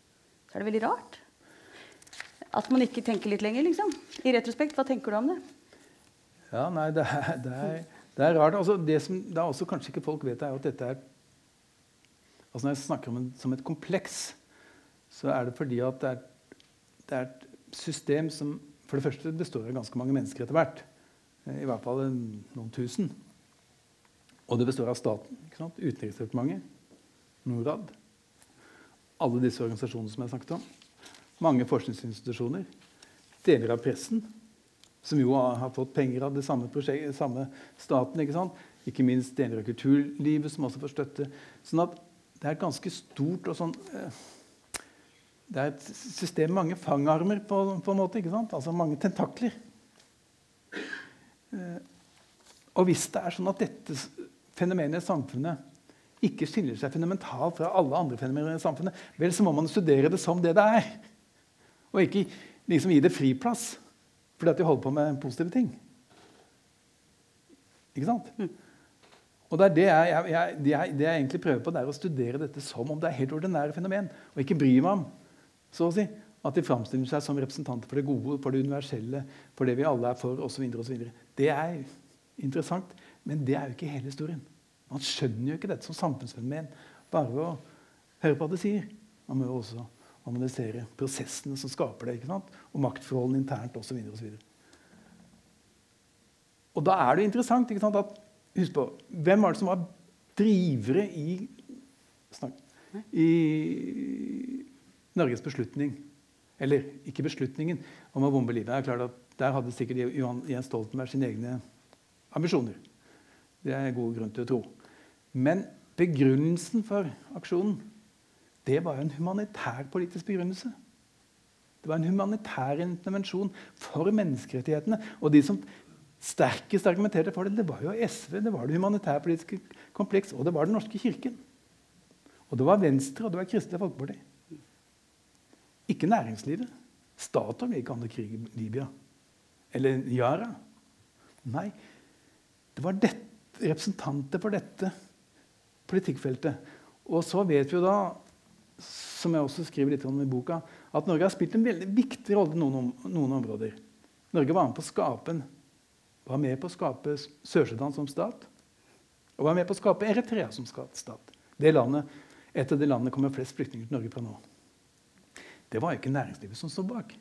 Så er det veldig rart. At man ikke tenker litt lenger, liksom. I retrospekt, hva tenker du om det? Ja, nei, det er, det er, det er rart. Altså, det som det også kanskje ikke folk vet, er at dette er altså Når jeg snakker om det som et kompleks, så er det fordi at det er, det er et system som for det første består av ganske mange mennesker etter hvert. I hvert fall noen tusen. Og det består av staten. ikke sant? Utenriksdepartementet, Norad. Alle disse organisasjonene som jeg snakket om. Mange forskningsinstitusjoner. Deler av pressen, som jo har fått penger av det samme, prosjekt, samme staten. Ikke, ikke minst deler av kulturlivet, som også får støtte. Sånn at det er ganske stort og sånn eh, Det er et system med mange fangarmer, på, på en måte. Altså mange tentakler. Eh, og hvis det er sånn at dette fenomenet i samfunnet ikke skiller seg fundamentalt fra alle andre fenomener i samfunnet, vel, så må man studere det som det det er. Og ikke liksom gi det friplass fordi at de holder på med positive ting. Ikke sant? Mm. Og det er det jeg, jeg, jeg, det jeg, det jeg egentlig prøver på, det er å studere dette som om det er helt ordinære fenomen. Og ikke bry meg om så å si, at de framstiller seg som representanter for det gode, for det universelle, for det vi alle er for, osv. Det er interessant, men det er jo ikke hele historien. Man skjønner jo ikke dette som samfunnsfenomen bare ved å høre på hva det sier. Man må jo også analysere prosessene som skaper det, ikke sant? og maktforholdene internt osv. Og, og da er det interessant ikke sant, at Husk på hvem var det som var drivere i, snakk, i Norges beslutning Eller ikke beslutningen om å bombe livet. Er klart at Der hadde sikkert Jens Stoltenberg sine egne ambisjoner. Det er god grunn til å tro. Men begrunnelsen for aksjonen det var en humanitær politisk begrunnelse. Det var en humanitær intervensjon for menneskerettighetene. Og de som sterkest argumenterte for det, det var jo SV, det var det humanitærpolitiske kompleks, og det var Den norske kirken. Og det var Venstre, og det var Kristelig Folkeparti. Ikke næringslivet. Statoil vil ikke ha noe krig i Libya. Eller Yara. Nei, det var dette, representanter for dette politikkfeltet. Og så vet vi jo da, som jeg også skriver litt om i boka, at Norge har spilt en veldig viktig rolle i noen, noen, områder. Norge var med, på å skape, skape Sør-Sudan som stat. Og var med på å skape Eritrea som stat. Det landet, et av de landene kommer flest flyktninger til Norge fra nå. Det var jo ikke næringslivet som sto bak.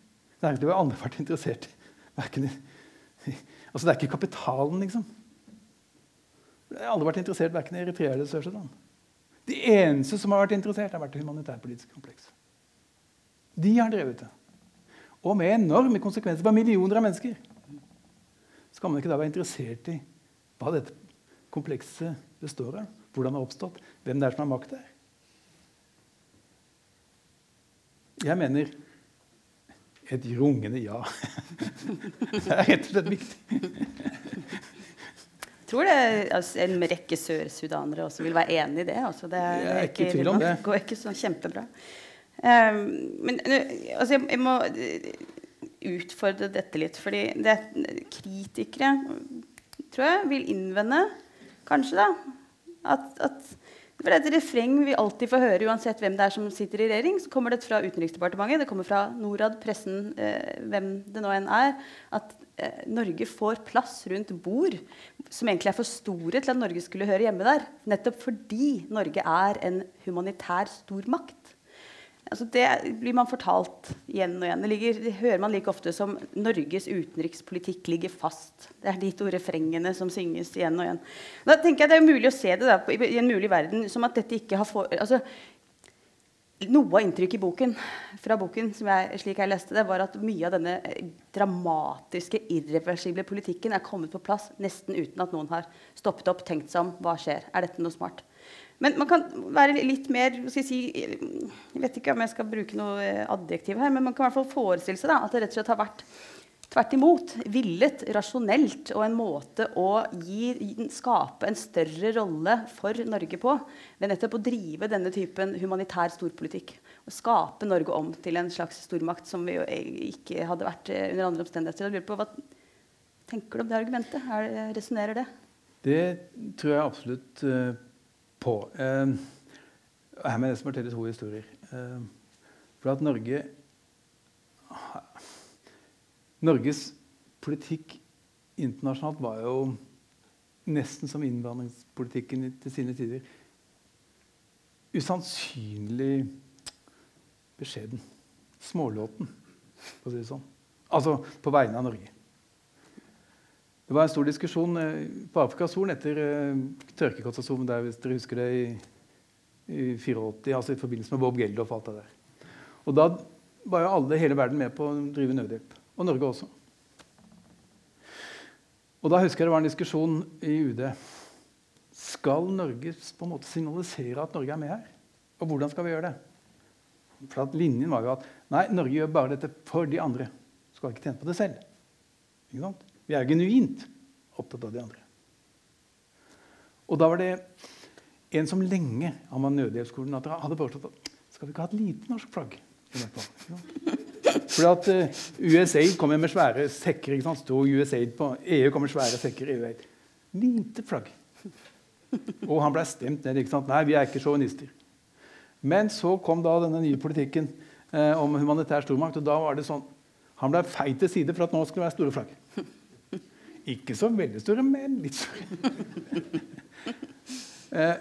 Næringslivet har aldri vært interessert i altså Det er ikke kapitalen, liksom. Jeg har aldri vært interessert verken i Eritrea eller Sør-Sudan. De eneste som har vært interessert, har vært det humanitærpolitiske kompleks. De har drevet det. Og med enorme konsekvenser for millioner av mennesker. Så kan man ikke da være interessert i hva dette komplekset består av, hvordan det har oppstått, hvem det er som har makt der. Jeg mener et rungende ja. det er rett og slett viktig tror det, altså, en rekke sørsudanere også vil være enig i det. Altså, det er, jeg er ikke i tvil om det. går ikke sånn kjempebra. Um, men altså, jeg, jeg, må utfordre dette litt. fordi det, kritikere tror jeg vil innvende, kanskje, da, at, at for det er et refreng vi alltid får høre uansett hvem det er som sitter i regjering. Så kommer det fra Utenriksdepartementet, det kommer fra Norad, pressen, eh, hvem det nå enn er. At Eh, Norge får plass rundt bord som egentlig er for store til at Norge skulle høre hjemme der. Nettopp fordi Norge er en humanitær stormakt. Altså det blir man fortalt igjen og igjen. Det, ligger, det, hører man like ofte som 'Norges utenrikspolitikk ligger fast'. Det er de to refrengene som synges igjen og igjen. Da tenker jeg Det er mulig å se det da, i en mulig verden som at dette ikke har for, altså, noe av inntrykket i boken, fra boken, jeg, slik jeg leste det, var at mye av denne eh, dramatiske, irreversible politikken er kommet på plass nesten uten at noen har stoppet opp, tenkt seg om hva skjer. Er dette noe smart? Men man kan være litt mer skal jeg, si, jeg vet ikke om jeg skal bruke noe eh, adjektiv her, men man kan i hvert fall forestille seg da, at det rett og slett har vært Tvert imot villet, rasjonelt og en måte å gi, skape en større rolle for Norge på ved nettopp å drive denne typen humanitær storpolitikk. Og skape Norge om til en slags stormakt som vi jo ikke hadde vært eh, under andre omstendigheter. På, Hva tenker du om det argumentet? Resonnerer det? Det tror jeg absolutt uh, på. Eh, her må jeg nesten fortelle to historier. Eh, for at Norge Norges politikk internasjonalt var jo nesten som innvandringspolitikken til sine tider. Usannsynlig beskjeden. Smålåten, for å si det sånn. Altså på vegne av Norge. Det var en stor diskusjon eh, på Afrikas Horn etter uh, tørkekatastrofen der, hvis dere husker det, i, i 84, altså i forbindelse med Bob Geldof og alt det der. Og da var jo alle, hele verden med på å drive nødhjelp. Og Norge også. Og da husker jeg det var en diskusjon i UD. Skal Norge på en måte signalisere at Norge er med her? Og hvordan skal vi gjøre det? For at Linjen var jo at nei, Norge gjør bare dette for de andre. Skal ikke tjene på det selv. Vi er genuint opptatt av de andre. Og da var det en som lenge han var nødhjelpskoordinator, hadde foreslått at skal vi ikke ha et lite norsk flagg? Fordi at eh, USAID kommer med svære sekker. ikke sant? Stod USAID på, EU kommer med svære sekker. EU Lite flagg. Og han ble stemt ned. ikke sant? Nei, vi er ikke sjåvinister. Men så kom da denne nye politikken eh, om humanitær stormakt. og da var det sånn, Han ble feit til side for at nå skulle det være store flagg. Ikke så veldig store, men litt store. eh,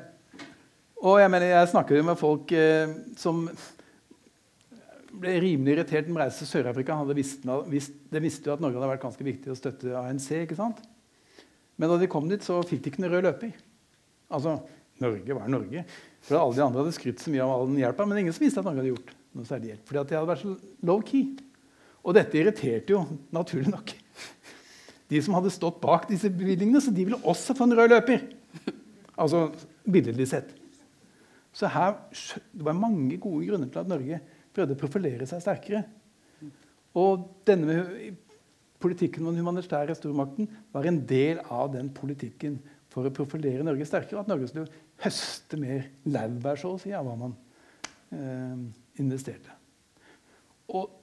og jeg, mener, jeg snakker jo med folk eh, som ble rimelig irritert når de reiste til Sør-Afrika. De visste, jo at Norge hadde vært ganske viktig å støtte ANC. ikke sant? Men da de kom dit, så fikk de ikke noen rød løper. Altså, Norge var Norge. For Alle de andre hadde skrytt så mye av all den hjelpa, men ingen som visste at Norge hadde gjort noe særlig hjelp. Fordi at de hadde vært så low-key. Og dette irriterte jo, naturlig nok, de som hadde stått bak disse bevilgningene, så de ville også få en rød løper. Altså billedlig sett. Så her, det var mange gode grunner til at Norge prøvde å profilere seg sterkere. Og denne politikken med den humanitære stormakten var en del av den politikken for å profilere Norge sterkere. og At Norge skulle høste mer laurbær så å si, av hva man eh, investerte. Og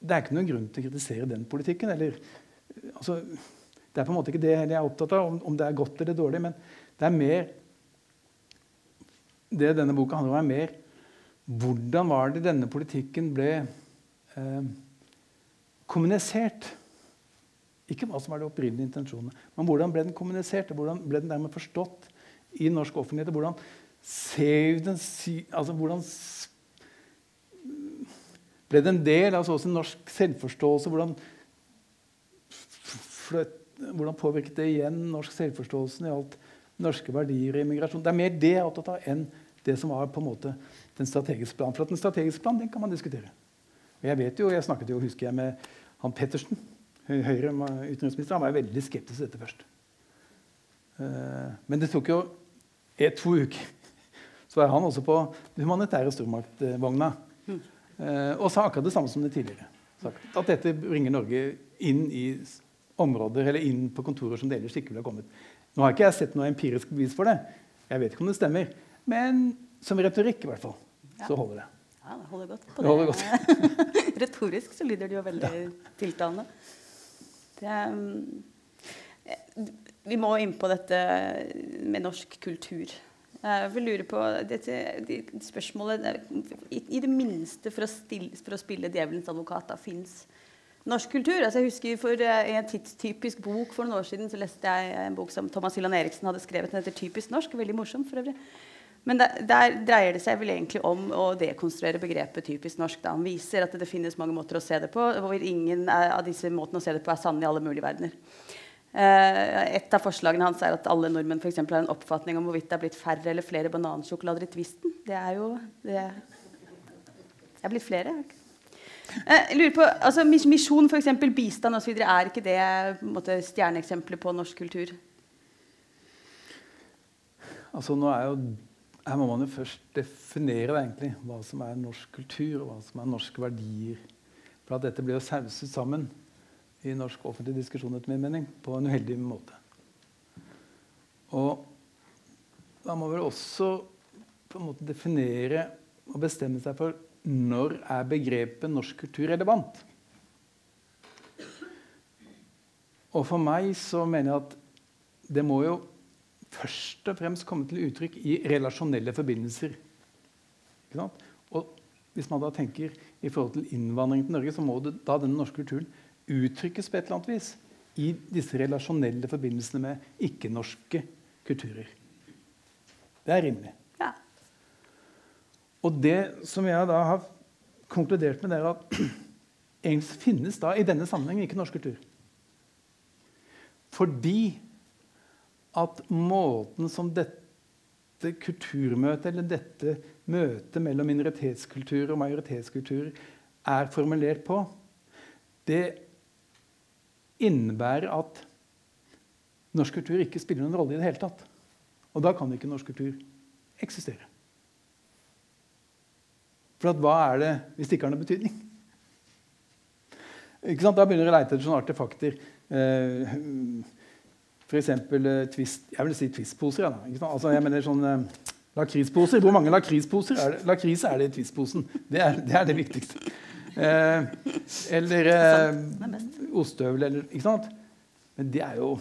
det er ikke noen grunn til å kritisere den politikken. eller altså, Det er på en måte ikke det jeg er opptatt av, om, om, det er godt eller dårlig. Men det er mer Det denne boka handler om, er mer hvordan var det denne politikken ble eh, kommunisert? Ikke hva som var de opprinnelige intensjonene, men hvordan ble den kommunisert? Hvordan ble den dermed forstått i norsk offentlighet? Hvordan ser den, altså hvordan ble det en del av altså norsk selvforståelse? Hvordan hvordan påvirket det igjen norsk selvforståelse i alt norske verdier og immigrasjon? Det er mer det jeg er opptatt av, enn det som var på en måte den strategiske planen. For at den strategiske planen den kan man diskutere. Og jeg vet jo, jeg snakket jo, husker jeg, med han Pettersen, Høyre utenriksminister. Han var jo veldig skeptisk til dette først. Eh, men det tok jo et, to uker. Så var han også på den humanitære stormaktvogna. Mm. Og sa akkurat det samme som det tidligere. At dette bringer Norge inn i områder eller inn på kontorer som det ellers ikke ville kommet. Nå har ikke jeg sett noe empirisk bevis for det. Jeg vet ikke om det stemmer. Men som retorikk i hvert fall, ja. så holder det. Ja, det holder godt. Det holder godt. Retorisk så lyder det jo veldig ja. tiltalende. Det, um, vi må inn på dette med norsk kultur. Jeg vil lure på dette, de, spørsmålet i, i, det minste for å, stille, for å spille djevelens advokat da fins norsk kultur. Altså jeg husker for I en tidstypisk bok for noen år siden så leste jeg en bok som Thomas Hylland Eriksen hadde skrevet. Den heter 'Typisk norsk'. Veldig morsom for øvrig. Men der, der, dreier det seg vel egentlig om å dekonstruere begrepet 'typisk norsk'. Da. Han viser at det finnes mange måter å se det på, hvor ingen av disse måtene å se det på er sanne i alle mulige verdener. Uh, et av forslagene hans er at alle nordmenn for har en oppfatning om hvorvidt det er blitt færre eller flere banansjokolader i Twisten. Det er jo det, det er blitt flere. Eh, jeg lurer på, altså Misjon, f.eks. bistand osv. Er ikke det måte, stjerneeksempler på norsk kultur? Altså nå er jo, Her må man jo først definere egentlig, hva som er norsk kultur, og hva som er norske verdier. For at dette blir jo sauset sammen i norsk offentlig diskusjon etter min mening, på en uheldig måte. Og da må vel også på en måte definere og bestemme seg for når er begrepet norsk kultur relevant? Og for meg så mener jeg at det må jo først og fremst komme til uttrykk i relasjonelle forbindelser. Og hvis man da tenker i forhold til innvandring til Norge, så må det, da denne norske kulturen uttrykkes på et eller annet vis i disse relasjonelle forbindelsene med ikke-norske kulturer. Det er rimelig. Ja. Og det som jeg da har konkludert med, det er at egentlig finnes da i denne sammenhengen ikke norsk kultur. Fordi at måten som dette kulturmøtet, eller dette møtet mellom minoritetskultur og majoritetskultur er formulert på, det innebærer at norsk kultur ikke spiller noen rolle i det hele tatt. Og da kan ikke norsk kultur eksistere. For hva er det hvis det ikke har noen betydning? Da begynner du å leite etter sånne artefakter. Eh, F.eks. Eh, twist, jeg vil si Twist-poser. Ja, altså, jeg mener sånn eh, Lakrisposer. Hvor mange lakrisposer er det? Lakris er det i Twist-posen. Det, det, er det viktigste. Eh, eller eh, ostehøvel, eller Ikke sant? Men det er jo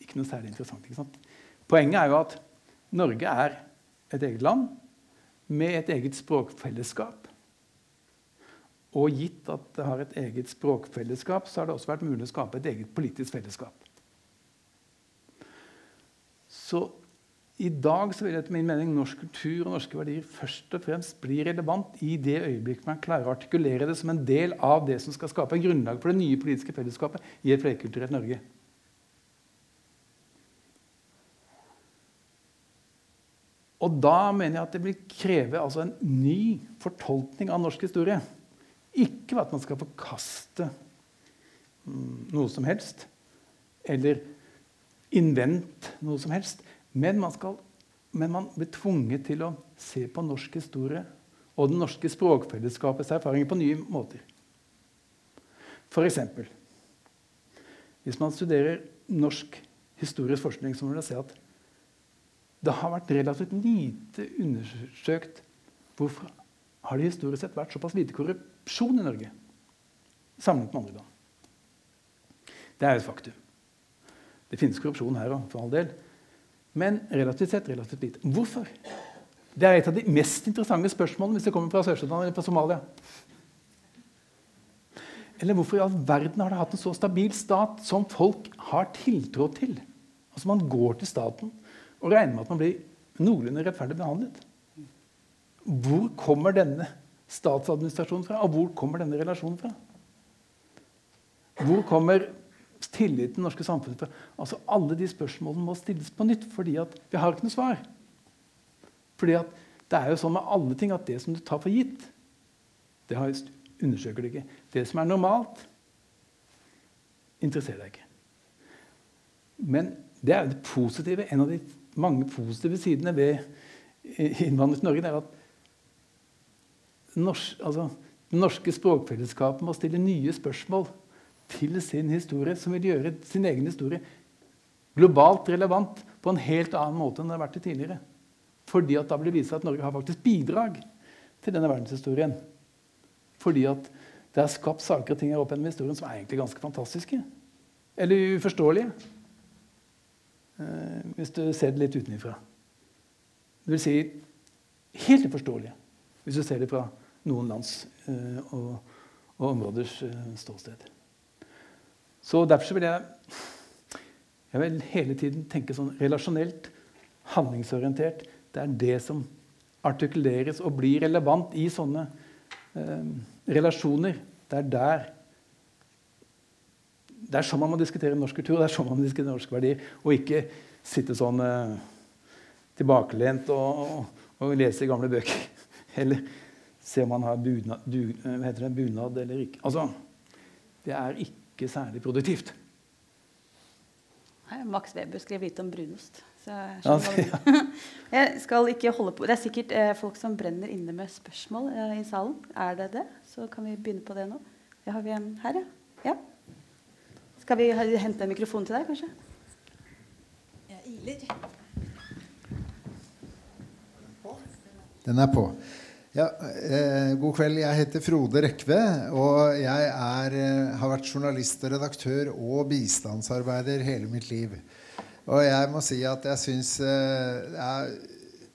ikke noe særlig interessant. Poenget er jo at Norge er et eget land med et eget språkfellesskap. Og gitt at det har et eget språkfellesskap, så har det også vært mulig å skape et eget politisk fellesskap. Så i dag så vil etter min mening norsk kultur og norske verdier først og fremst bli relevant i det øyeblikket man klarer å artikulere det som en del av det som skal skape en grunnlag for det nye politiske fellesskapet i et flerkulturelt Norge. Og da mener jeg at det vil kreve altså en ny fortolkning av norsk historie. Ikke at man skal forkaste mm, noe som helst, eller innvente noe som helst. Men man, skal, men man blir tvunget til å se på norsk historie og det norske språkfellesskapets erfaringer på nye måter. F.eks. hvis man studerer norsk historisk forskning, så må man se at det har vært relativt lite undersøkt hvorfor har det historisk sett vært såpass lite korrupsjon i Norge sammenlignet med andre land. Det er et faktum. Det finnes korrupsjon her òg, for all del. Men relativt sett relativt lite. Hvorfor? Det er et av de mest interessante spørsmålene hvis det kommer fra Sør-Sudan eller fra Somalia. Eller hvorfor i all verden har det hatt en så stabil stat som folk har tiltro til? Altså Man går til staten og regner med at man blir noenlunde rettferdig behandlet. Hvor kommer denne statsadministrasjonen fra, og hvor kommer denne relasjonen fra? Hvor kommer tillit til det norske samfunnet altså Alle de spørsmålene må stilles på nytt, fordi vi har ikke noe svar. Fordi det er jo sånn med alle ting at det som du tar for gitt, det har, undersøker du ikke. Det som er normalt, interesserer deg ikke. Men det er jo det positive, en av de mange positive sidene ved innvandring til Norge. er at norsk, altså, det norske språkfellesskapet må stille nye spørsmål til sin historie, som vil gjøre sin egen historie globalt relevant på en helt annen måte enn det har vært det tidligere. Fordi at da blir det vist at Norge har faktisk bidrag til denne verdenshistorien. Fordi at det er skapt saker og ting her opp gjennom historien som er egentlig ganske fantastiske. Eller uforståelige. Eh, hvis du ser det litt utenfra. Det vil si helt uforståelige hvis du ser det fra noen lands eh, og, og områders eh, ståsted. Så derfor vil jeg, jeg vil hele tiden tenke sånn relasjonelt, handlingsorientert. Det er det som artikuleres og blir relevant i sånne eh, relasjoner. Det er der Det er sånn man må diskutere norsk kultur det er sånn man må diskutere norske verdier. Og ikke sitte sånn eh, tilbakelent og, og, og, lese gamle bøker. Eller se om man har bunad, du, det, bunad eller ikke. Altså, det er ikke ikke særlig produktivt. Max Weber skrev litt om brunost. Jeg, ja, jeg, skal ikke holde på. Det er sikkert eh, folk som brenner inne med spørsmål eh, i salen. Er det det? Så kan vi begynne på det nå. Det har vi en her, ja. ja. Skal vi hente en mikrofon til deg, kanskje? Jeg iler. Den er på. Ja, eh, god kveld. Jeg heter Frode Rekve. Og jeg er, eh, har vært journalist og redaktør og bistandsarbeider hele mitt liv. Og jeg må si at jeg syns eh, det er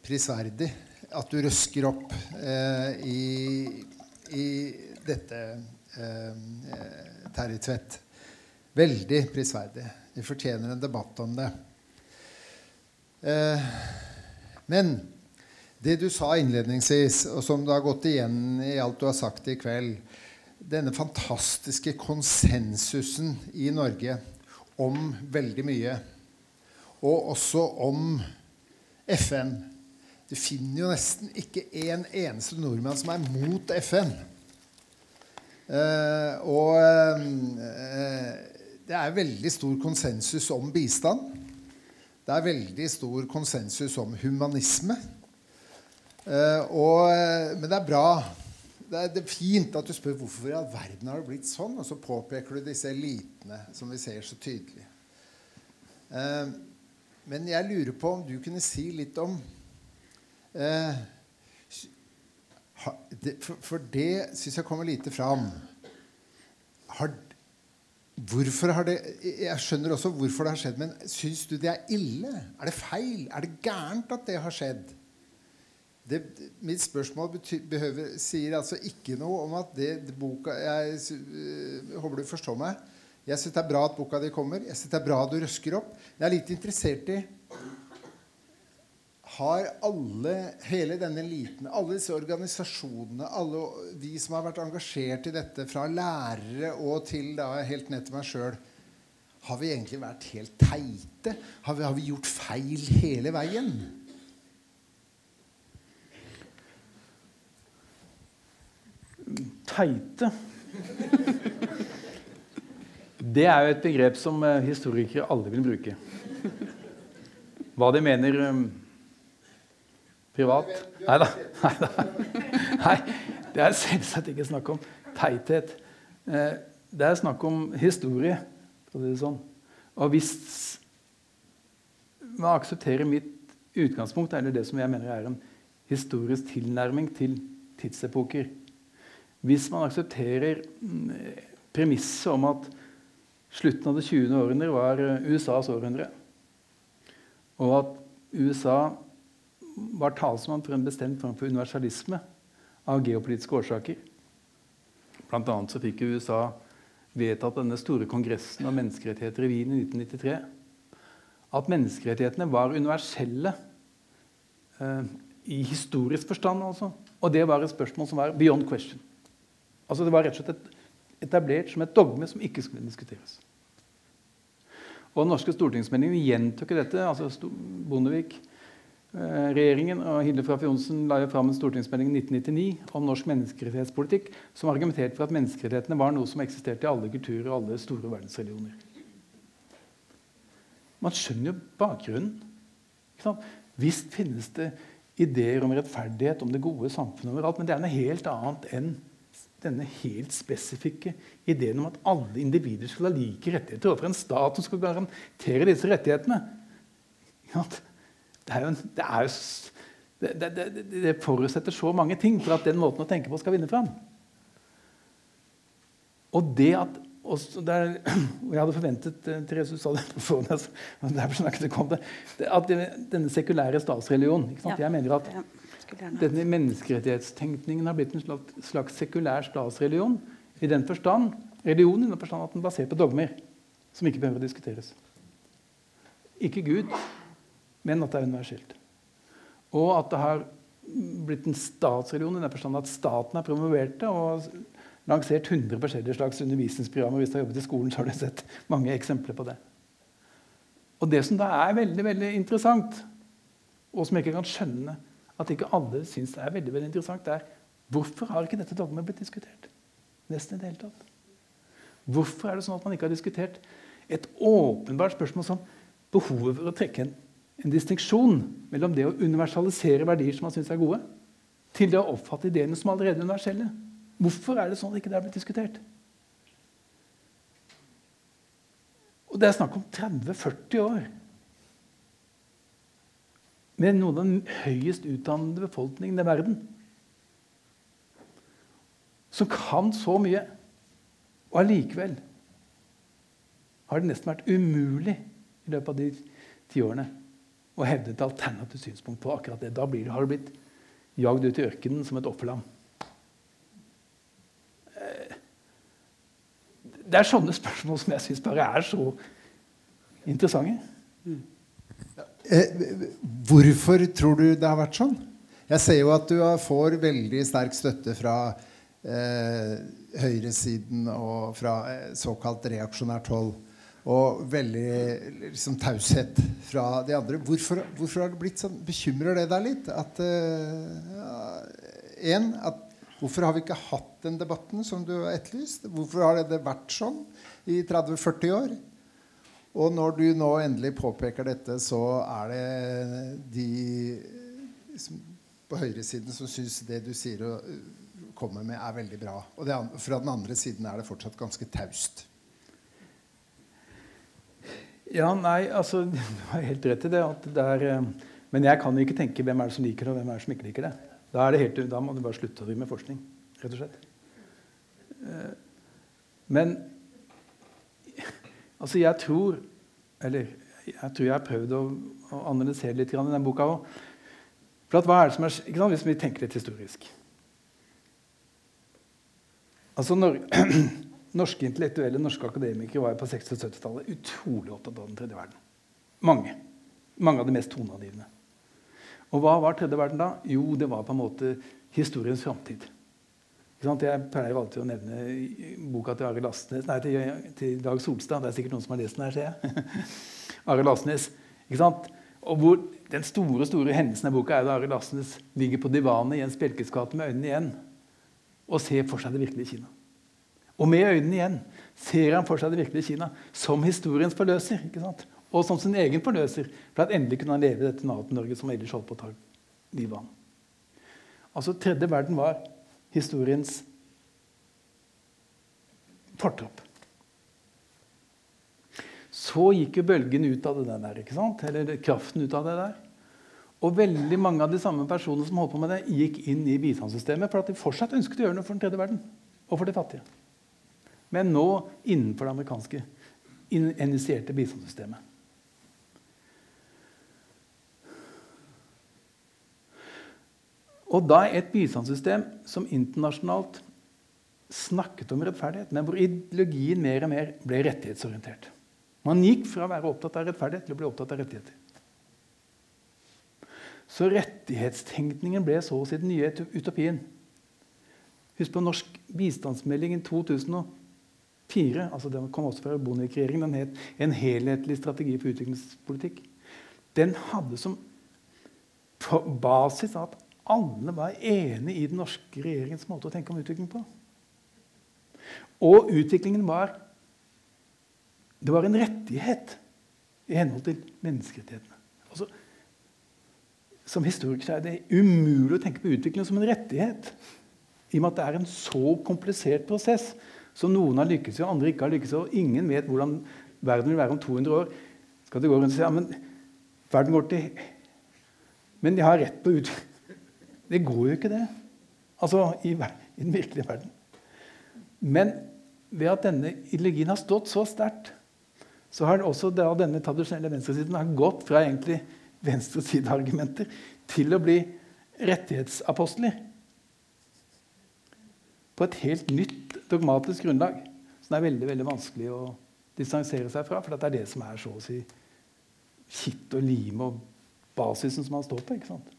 prisverdig at du røsker opp eh, i, i, dette, eh, Terje Tvedt. Veldig prisverdig. Vi fortjener en debatt om det. Eh, men det du sa innledningsvis, og som det har gått igjen i alt du har sagt i kveld Denne fantastiske konsensusen i Norge om veldig mye, og også om FN Du finner jo nesten ikke en eneste nordmann som er mot FN. Eh, og eh, det er veldig stor konsensus om bistand. Det er veldig stor konsensus om humanisme. Uh, og, eh, men det er bra. Det er, det er, fint at du spør hvorfor i all verden har det blitt sånn, og så påpeker du disse elitene som vi ser så tydelig. Uh, men jeg lurer på om du kunne si litt om for, det syns jeg kommer lite fram. Har, Hvorfor har det, Jeg skjønner også hvorfor det har skjedd, men syns du det er ille? Er det feil? Er det gærent at det har skjedd? Det, mitt spørsmål bety, behøver, sier altså ikke noe om at det, det boka Jeg øh, håper du forstår meg. Jeg syns det er bra at boka di kommer. Jeg synes det er bra at du røsker opp. Jeg er litt interessert i har alle, hele denne eliten, alle disse organisasjonene, alle vi som har vært engasjert i dette, fra lærere og til da, helt ned til meg sjøl, har vi egentlig vært helt teite? Har vi, har vi gjort feil hele veien? Teite Det er jo et begrep som eh, historikere aldri vil bruke. Hva de mener um, Privat? Nei da. Nei, det er selvsagt ikke snakk om teithet. Eh, det er snakk om historie, for å si det sånn. Og hvis man aksepterer mitt utgangspunkt, eller det som jeg mener er en historisk tilnærming til tidsepoker Hvis man aksepterer mm, premisset om at slutten av det 20. århundre var eh, USAs århundre, og at USA var talsmann for en bestemt form for universalisme av geopolitiske årsaker. Blant annet så fikk USA vedtatt denne store kongressen om menneskerettigheter i Wien i 1993 at menneskerettighetene var universelle eh, i historisk forstand. Altså. Og det var et spørsmål som var beyond question. Altså Det var rett og slett etablert som et dogme som ikke skulle diskuteres. Og Den norske stortingsmeldingen gjentok dette. altså Bondevik regjeringen og Hilde Frafjord Johnsen la jo fram en stortingsmelding i 1999 om norsk menneskerettighetspolitikk som argumenterte for at menneskerettighetene var noe som eksisterte i alle kulturer og alle store verdensreligioner. Man skjønner jo bakgrunnen. Visst finnes det ideer om rettferdighet, om det gode samfunnet overalt, men det er noe helt annet enn denne helt spesifikke ideen om at alle individer skal ha like rettigheter overfor en stat som skal garantere disse rettighetene. Det, jo, det, jo, det, det, forutsetter så mange ting for at den måten å tenke på skal vinne fram. Og det at og der, Jeg hadde forventet eh, Therese, du sa det på forhånd, derfor snakket jeg om det, at denne sekulære statsreligionen. Jeg mener at denne menneskerettighetstenkningen har blitt en slags, slags sekulær statsreligion i den forstand, religion i den forstand at den er basert på dogmer som ikke behøver å diskuteres. Ikke Gud, men at det er universelt. Og at det har blitt en statsreligion i den forstand at staten har promovert det og lansert 100 forskjellige slags undervisningsprogrammer. Hvis du har jobbet i skolen, så har du sett mange eksempler på det. Og det som da er veldig veldig interessant, og som jeg ikke kan skjønne at ikke alle syns er veldig, veldig interessant, er hvorfor har ikke dette dogmet blitt diskutert? Nesten i det hele tatt. Hvorfor er det sånn at man ikke har diskutert et åpenbart spørsmål som behovet for å trekke en en distinksjon mellom det å universalisere verdier som man syns er gode, til det å oppfatte ideene som allerede universelle. Hvorfor er det sånn at ikke det har blitt diskutert? Og Det er snakk om 30-40 år med noen av den høyest utdannede befolkningen i verden. Som kan så mye. Og allikevel har det nesten vært umulig i løpet av de tiårene å hevde et alternativt synspunkt på akkurat det. Da blir, har du blitt jagd ut i ørkenen som et offerlam. Eh, det er sånne spørsmål som jeg syns bare er så interessante. Eh, hvorfor tror du det har vært sånn? Jeg ser jo at du får veldig sterk støtte fra eh, høyresiden og fra eh, såkalt reaksjonært hold. Og veldig liksom, taushet fra de andre. Hvorfor, hvorfor, har det blitt sånn? Bekymrer det deg litt? At, uh, en, at, hvorfor har vi ikke hatt den debatten som du har etterlyst? Hvorfor har det vært sånn i 30-40 år? Og når du nå endelig påpeker dette, så er det de på høyresiden som syns det du sier og kommer med, er veldig bra. Og det, fra den andre siden er det fortsatt ganske taust. Ja, nei, altså Du har helt rett i det. det er, eh, men jeg kan ikke tenke hvem er det som liker det, og hvem er det som ikke liker det. Da, det helt, da må du bare slutte å drive med forskning, rett og slett. Eh, men altså, jeg tror Eller jeg tror jeg har prøvd å, å analysere litt i den boka òg. For hva er det som er, ikke sant, Hvis vi tenker litt historisk Altså når Norske intellektuelle norske akademikere var på 60- og 70-tallet utrolig opptatt av den tredje verden. Mange. Mange av de mest toneangivende. Og hva var tredje verden da? Jo, det var på en måte historiens framtid. Jeg pleier alltid å nevne boka til Arild Asnes, nei, til, til, Dag Solstad. Det er sikkert noen som har lest den her, ser jeg. Arild Asnes. Og hvor Den store store hendelsen i boka er da Arild Asnes ligger på divanet i en spjelkeskate med øynene igjen og ser for seg det virkelige Kina. Og med øynene igjen ser han for seg det virkelige Kina som historiens forløser. Og som sin egen forløser. For at endelig kunne han leve i dette Nato-Norge som ellers holdt på å ta livet av. Altså, tredje verden var historiens fortropp. Så gikk jo bølgen ut av det der, ikke sant? eller kraften ut av det der. Og veldig mange av de samme personene som holdt på med det, gikk inn i bistandssystemet for at de fortsatt ønsket å gjøre noe for den tredje verden og for de fattige men nå innenfor det amerikanske initierte bistandssystemet. Og da et bistandssystem som internasjonalt snakket om rettferdighet, men hvor ideologien mer og mer ble rettighetsorientert. Man gikk fra å være opptatt av rettferdighet til å bli opptatt av rettigheter. Så rettighetstenkningen ble så å si den nye utopien. Husk på norsk bistandsmelding i 2004. Altså Den kom også fra Bondevik-regjeringen. Den het 'En helhetlig strategi for utviklingspolitikk'. Den hadde som basis at alle var enig i den norske regjeringens måte å tenke om utvikling på. Og utviklingen var Det var en rettighet i henhold til menneskerettighetene. Altså, som historiker er det umulig å tenke på utvikling som en rettighet. I og med at det er en så komplisert prosess så noen har lykkes, og andre ikke har lykkes. Og ingen vet hvordan verden vil være om 200 år. Skal det gå rundt og si ja, men verden går til Men de har rett på ut... Det går jo ikke, det. Altså i, i den virkelige verden. Men ved at denne ideologien har stått så sterkt, så har også denne tradisjonelle venstresiden gått fra egentlig venstresideargumenter til å bli rettighetsapostler på et helt nytt dogmatisk grunnlag. Som er veldig veldig vanskelig å distansere seg fra. For det er det som er så å si kitt og lime og basisen som man står på. ikke sant?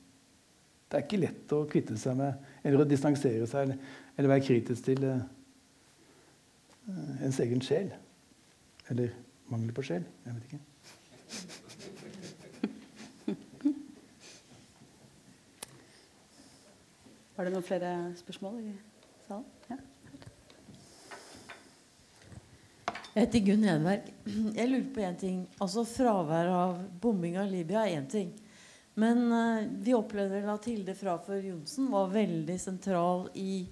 Det er ikke lett å kvitte seg med eller å distansere seg eller, eller være kritisk til uh, ens egen sjel. Eller mangel på sjel. Jeg vet ikke. Var det noen flere spørsmål? i salen? Ja. Jeg heter Gunn Hedberg. Jeg lurer på én ting. Altså Fravær av bombing av Libya er én ting. Men uh, vi opplevde at Hilde Frafør Johnsen var veldig sentral i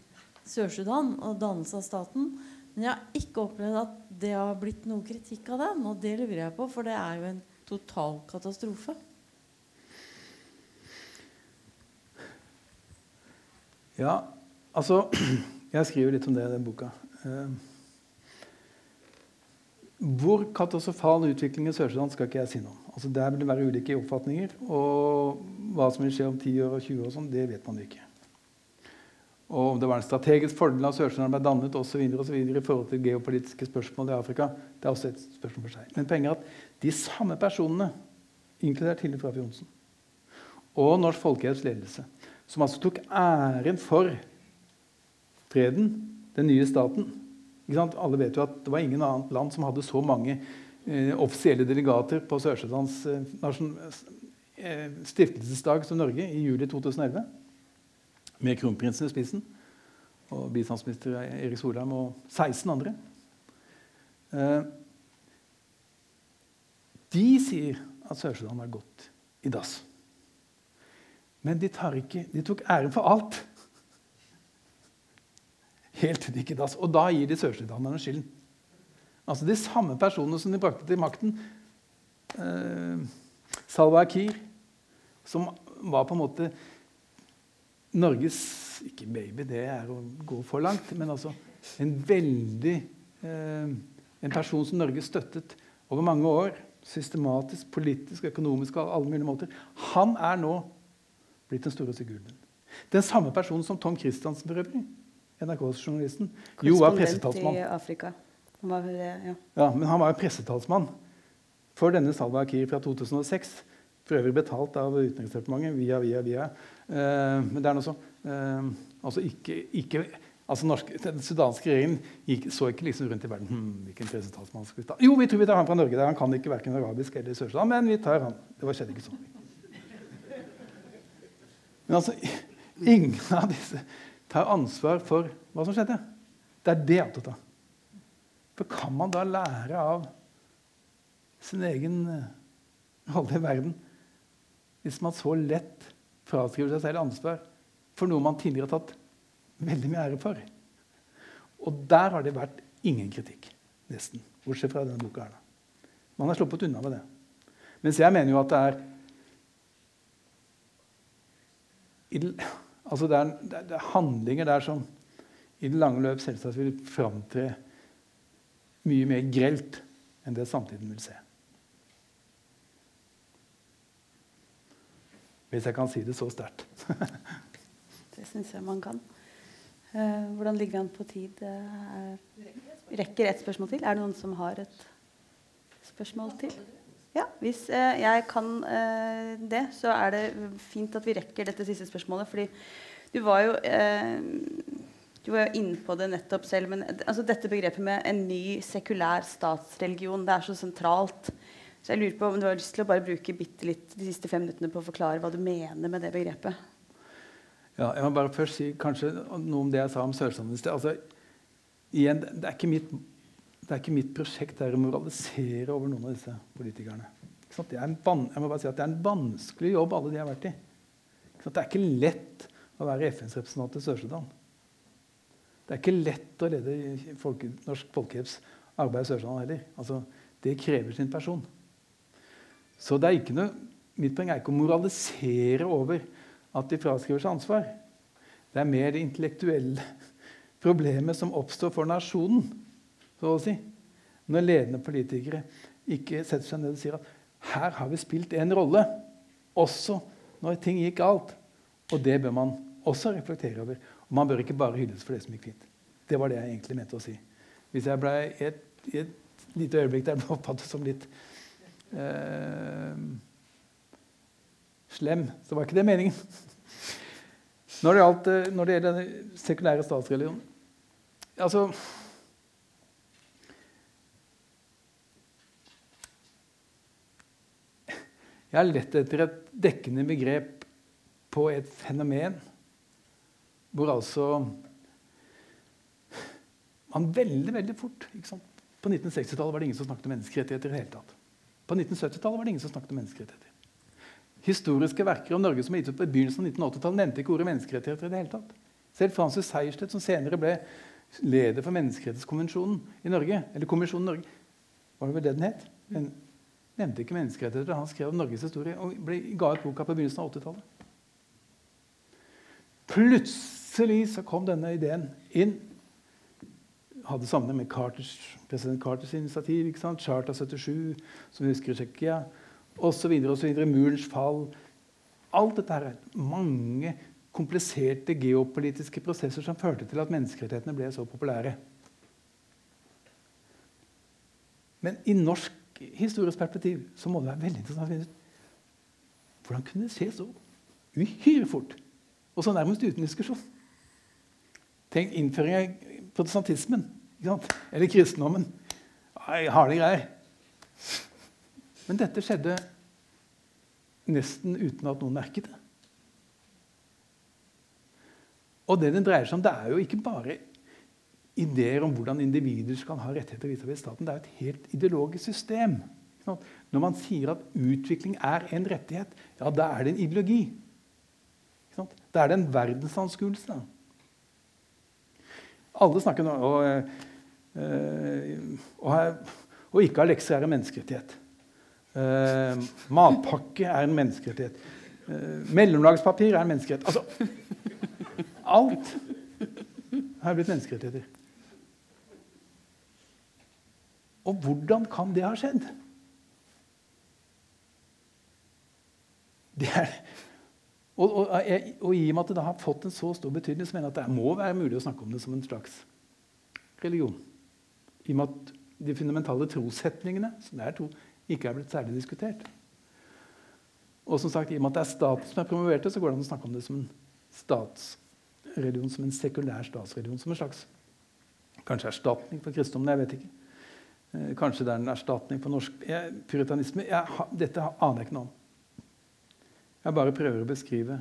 Sør-Sudan og dannelse av staten. Men jeg har ikke opplevd at det har blitt noe kritikk av den. Og det lurer jeg på, for det er jo en total katastrofe. Ja, Altså, jeg skriver litt om det i den boka. Eh, hvor katastrofal utvikling i Sør-Sudan skal ikke jeg si noe om. Altså, der vil det være ulike oppfatninger. Og hva som vil skje om 10 år og 20 år, og sånn, det vet man ikke. Og om det var en strategisk fordel at Sør-Sudan ble dannet videre, i forhold til geopolitiske spørsmål i Afrika, det er også et spørsmål for seg. Men poenget er at de samme personene, inkludert Hilde Frafjord Johnsen, og Norsk Folkehjelps ledelse, som altså tok æren for freden, den nye staten Alle vet jo at det var ingen annet land som hadde så mange offisielle delegater på Sør-Sudans eh, eh, stiftelsesdag som Norge i juli 2011. Med kronprinsen i spissen og bistandsminister Erik Solheim og 16 andre. Eh, de sier at Sør-Sudan har gått i dass. Men de, ikke, de tok æren for alt. Helt til de gikk i dass. Og da gir de sørsudanerne skylden. Altså de samme personene som de brakte til makten. Eh, Salwa Akir, som var på en måte Norges Ikke baby, det er å gå for langt, men altså en veldig eh, En person som Norge støttet over mange år. Systematisk, politisk, økonomisk og alle mulige måter. Han er nå blitt den store sigurden. Den samme personen som Tom Christiansen for øvrig. NRK-journalisten. Jo var pressetalsmann. Var, ja. ja, men han var jo pressetalsmann for denne Salwa Akir fra 2006. For øvrig betalt av Utenriksdepartementet via, via, via. Eh, men det er noe så eh, Altså ikke, ikke altså norsk, Den sudanske regjeringen gikk, så ikke liksom rundt i verden hm, hvilken pressetalsmann skal vi ta? Jo, vi tror vi tar han fra Norge. Der. Han kan ikke verken arabisk eller Sør-Sudan, men vi tar han. Det var skjedde ikke sånn. Men altså, ingen av disse tar ansvar for hva som skjedde. Det er det jeg er opptatt av. For kan man da lære av sin egen eh, rolle i verden hvis man så lett fraskriver seg selv ansvar for noe man tidligere har tatt veldig mye ære for? Og der har det vært ingen kritikk, nesten. Bortsett fra denne boka. her. Man har sluppet unna med det. Mens jeg mener jo at det er altså det, er, det, er, handlinger der som i det lange løp selvsagt vil framtre mye mer grelt enn det samtiden vil se. Hvis jeg kan si det så sterkt. det syns jeg man kan. Uh, hvordan ligger han på tid? Rekker et spørsmål til? Er det noen som har et spørsmål til? Ja, Hvis eh, jeg kan eh, det, så er det fint at vi rekker dette siste spørsmålet. fordi du var jo eh, du var jo inne på det nettopp selv. men altså, Dette begrepet med en ny sekulær statsreligion det er så sentralt. Så jeg lurer på om du har lyst til å bare bruke bitte litt de siste fem minuttene på å forklare hva du mener med det begrepet. Ja, jeg må bare først si kanskje noe om det jeg sa om Sør-Sandnes. Altså, igjen, det er ikke mitt det er ikke mitt prosjekt å moralisere over noen av disse politikerne. Det er, bare si at det er en vanskelig jobb alle de har vært i. Det er ikke lett å være FNs representant i Sør-Sudan. Det er ikke lett å lede folke, Norsk Folkehjelps arbeid i Sør-Sudan heller. Altså, det krever sin person. Så det er ikke noe, mitt poeng er ikke å moralisere over at de fraskriver seg ansvar. Det er mer det intellektuelle problemet som oppstår for nasjonen så å si. Når ledende politikere ikke setter seg ned og sier at her har vi spilt en rolle, også når ting gikk galt. Og det bør man også reflektere over. Og man bør ikke bare hylles for det som gikk fint. Det var det jeg egentlig mente å si. Hvis jeg ble i et, et lite øyeblikk der ble oppfattet som litt eh, slem, så var ikke det meningen. Når det, gjaldt, eh, når det gjelder den sekulære statsreligionen altså, Jeg har lett etter et dekkende begrep på et fenomen hvor altså man veldig veldig fort På 1960-tallet var det ingen som snakket om menneskerettigheter. i det hele tatt. På 1970-tallet var det ingen som snakket om menneskerettigheter. Historiske verker om Norge som er gitt ut på begynnelsen av 1980-tallet, nevnte ikke ordet menneskerettigheter. i det hele tatt. Selv Francis Sejersted, som senere ble leder for Menneskerettighetskonvensjonen i Norge, eller Kommisjonen Norge, var det vel det den het? En nevnte ikke menneskerettigheter. Han skrev om Norges historie og ble, ga ut boka på begynnelsen av 80-tallet. Plutselig så kom denne ideen inn hadde sammenheng med Carters, president Carters initiativ. ikke sant? Charta 77, som vi husker i Tsjekkia, osv. Murens fall. Alt dette er mange kompliserte geopolitiske prosesser som førte til at menneskerettighetene ble så populære. Men i norsk historisk perspektiv så må det være veldig interessant å finne ut hvordan kunne det skje så uhyre fort, og så nærmest uten diskusjon. Tenk innføring av protestantismen eller kristendommen. Ai, harde greier. Men dette skjedde nesten uten at noen merket det. Og det den dreier seg om, det er jo ikke bare ideer om hvordan individer skal ha rettigheter vis-à-vis staten. Det er et helt ideologisk system. Når man sier at utvikling er en rettighet, ja, da er det en ideologi. Da er det en verdensanskuelse. Alle snakker nå og, og, og ikke ha lekser er en menneskerettighet. Uh, matpakke er en menneskerettighet. Mellomlagspapir er en menneskerettighet. Altså, alt har blitt menneskerettigheter. Og hvordan kan det ha skjedd? Det er, og, og, og, i og med at det har fått en så stor betydning, så mener jeg at det må være mulig å snakke om det som en slags religion. I og med at de fundamentale trossetningene, som det er to, ikke er blitt særlig diskutert. Og som sagt, i og med at det er staten som er promovert så går det an å snakke om det som en statsreligion, som en sekulær statsreligion. Som en slags kanskje erstatning for kristendommen. Jeg vet ikke. Eh, kanskje det er en erstatning for norsk jeg, puritanisme. Jeg, dette aner jeg ikke noe om. Jeg bare prøver å beskrive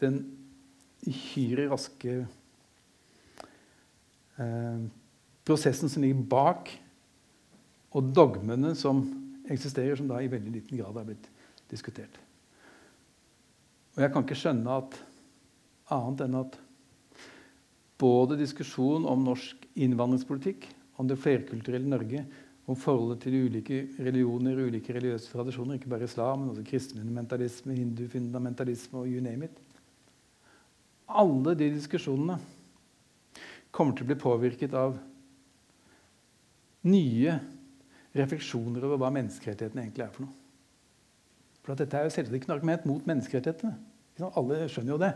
den uhyre raske eh, prosessen som ligger bak, og dogmene som eksisterer, som da i veldig liten grad er blitt diskutert. Og jeg kan ikke skjønne at, annet enn at både diskusjon om norsk innvandringspolitikk, om det flerkulturelle Norge, om forholdet til ulike religioner ulike religiøse tradisjoner. Ikke bare islam, men også kristenfundamentalisme, hindufundamentalisme hindu fundamentalisme og you name it. Alle de diskusjonene kommer til å bli påvirket av nye refleksjoner over hva menneskerettighetene egentlig er for noe. For Dette er jo selvsagt ikke noe argument mot menneskerettighetene. Alle skjønner jo det.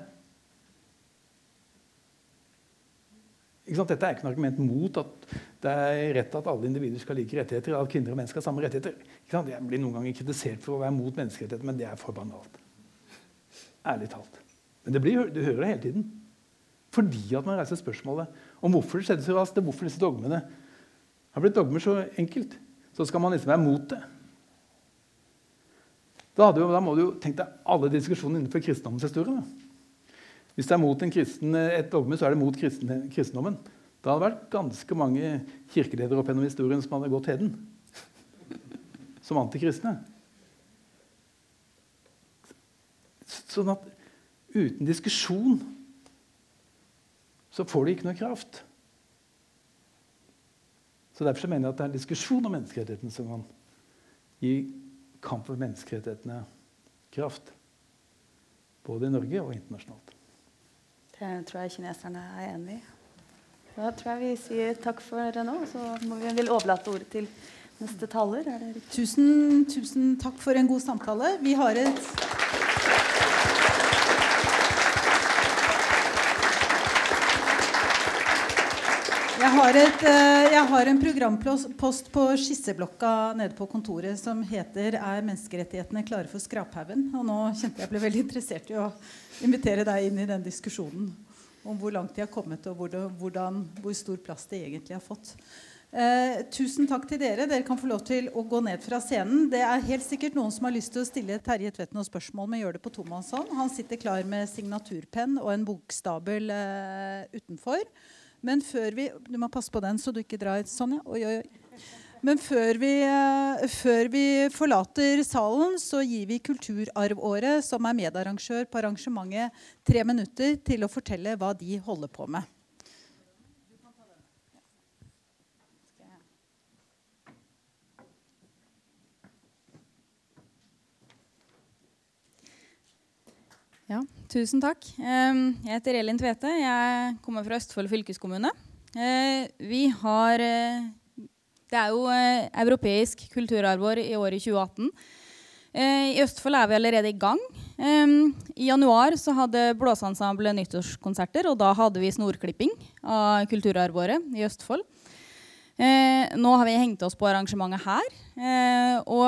Dette er ikke noe argument mot at det er rett at alle individer skal ha like rettigheter. At kvinner og menn skal ha samme rettigheter. Jeg blir noen ganger kritisert for å være mot menneskerettigheter, men det er for banalt. Ærlig talt. Men det blir, du hører det hele tiden. Fordi at man reiser spørsmålet om hvorfor det skjedde så raskt. Hvorfor disse dogmene har blitt dogmer så enkelt. Så skal man liksom være mot det. Da, jo, da må du jo tenke deg alle diskusjonene innenfor kristendommens historie. Da. Hvis det er mot en kristen, et dogme, så er det mot kristen, kristendommen. Da hadde det vært ganske mange kirkeledere opp gjennom historien som hadde gått heden. Som antikristne. Sånn at uten diskusjon så får de ikke noe kraft. Så Derfor så mener jeg at det er en diskusjon om menneskerettighetene som kan gi kamp for menneskerettighetene kraft. Både i Norge og internasjonalt. Det tror jeg kineserne er enig i. Da tror jeg vi sier takk for nå. Så må vi vil overlate ordet til neste taler. Tusen, tusen takk for en god samtale. Vi har et Jeg har, et, eh, jeg har, en programpost på skisseblokka nede på kontoret som heter 'Er menneskerettighetene klare for skraphaugen?' Og nå kjente jeg ble veldig interessert i å invitere deg inn i den diskusjonen om hvor langt de har kommet, og hvordan, hvor stor plass de egentlig har fått. Eh, tusen takk til dere. Dere kan få lov til å gå ned fra scenen. Det er helt sikkert noen som har lyst til å stille Terje Tvedt noen spørsmål, men gjør det på tomannshånd. Han sitter klar med signaturpenn og en bokstabel eh, utenfor. Men før vi Du må passe på den, så du ikke drar sånn, ja. Oi, oi, oi. Men før vi, uh, før vi, forlater salen, så gir vi Kulturarvåret, som er medarrangør på arrangementet, tre minutter til å fortelle hva de holder på med. Ja, tusen takk. Jeg heter Elin Tvete. Jeg kommer fra Østfold fylkeskommune. Eh, Vi har eh, Det er jo eh, europeisk kulturarvår i året 2018. Eh, I Østfold er vi allerede i gang. I januar så hadde Blåseensemblet nyttårskonserter, og da hadde vi snorklipping av kulturarvåret i Østfold. Nå har vi hengt oss på arrangementet her. Og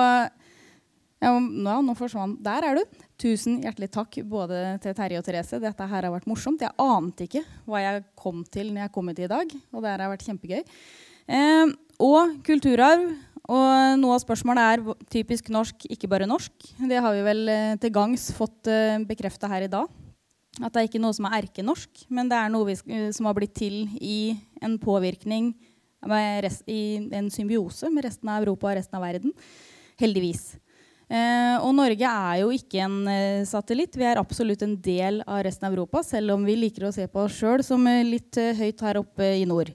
ja, nå forsvant Der er du. Tusen hjertelig takk både til Terje og Therese. Dette her har vært morsomt. Jeg ante ikke hva jeg kom til når jeg kom hit i dag. Og det her har vært kjempegøy. Eh, og kulturarv. Og noe av spørsmålet er typisk norsk, ikke bare norsk. Det har vi vel eh, til gangs fått eh, bekrefta her i dag. At det er ikke noe som er erkenorsk, men det er noe vi, eh, som har blitt til i en påvirkning rest, i en symbiose med resten av Europa og resten av verden. Heldigvis. Eh, og Norge er jo ikke en eh, satellitt. Vi er absolutt en del av resten av Europa, selv om vi liker å se på oss sjøl som eh, litt høyt her oppe i nord.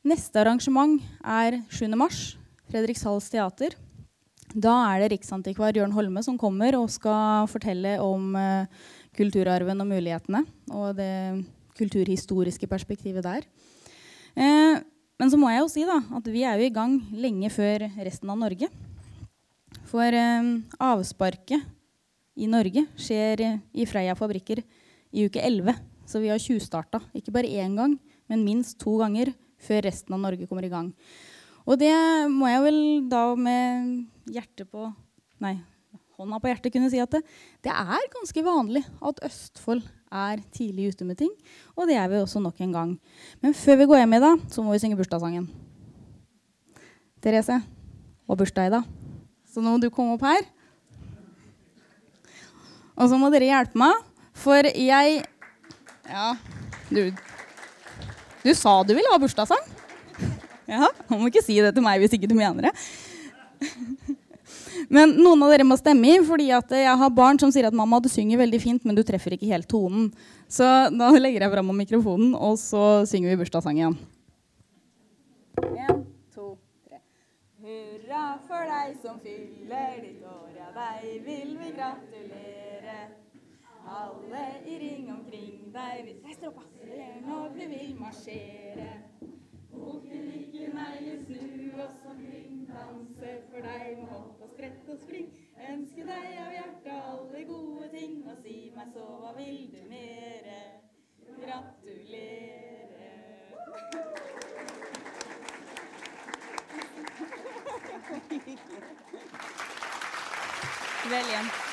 Neste arrangement er 7. mars. Fredrikshalls teater. Da er det riksantikvar Jørn Holme som kommer og skal fortelle om kulturarven og mulighetene. Og det kulturhistoriske perspektivet der. Eh, men så må jeg jo si da, at vi er jo i gang lenge før resten av Norge. For eh, avsparket i Norge skjer i Freia fabrikker i uke 11. Så vi har tjuvstarta. Ikke bare én gang, men minst to ganger før resten av Norge kommer i gang. Og det må jeg vel da med hjertet på Nei, hånda på hjertet kunne si at det, det er ganske vanlig at Østfold er tidlig ute med ting. Og det er vi også nok en gang. Men før vi går hjem i dag, så må vi synge bursdagssangen. Therese, og bursdag i dag. Så nå må du komme opp her. Og så må dere hjelpe meg, for jeg Ja, du Du sa du ville ha bursdagssang? Ja, Du må ikke si det til meg hvis ikke du mener det. Men noen av dere må stemme i, fordi jeg har barn som sier at mamma, du synger veldig fint, men du treffer ikke helt tonen. Så da legger jeg fram mikrofonen, og så synger vi bursdagssangen igjen. En, to, tre. Hurra for deg som fyller ditt år, ja, deg vil vi gratulere. Alle i ring omkring deg, vi reiser opp når vi vil marsjere. Bukken ikke i snu oss omkring, danse for deg med hopp og sprett og spring. Ønske deg av hjertet alle gode ting, og si meg så, hva vil du mere? Gratulere. Vel.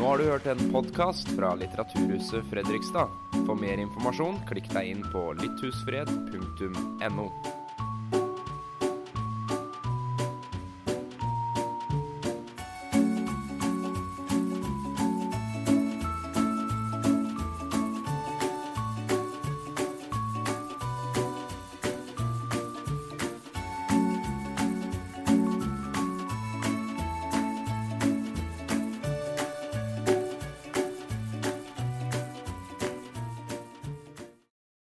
Nå har du hørt en podkast fra Litteraturhuset Fredrikstad. For mer informasjon, klikk deg inn på lytthusfred.no.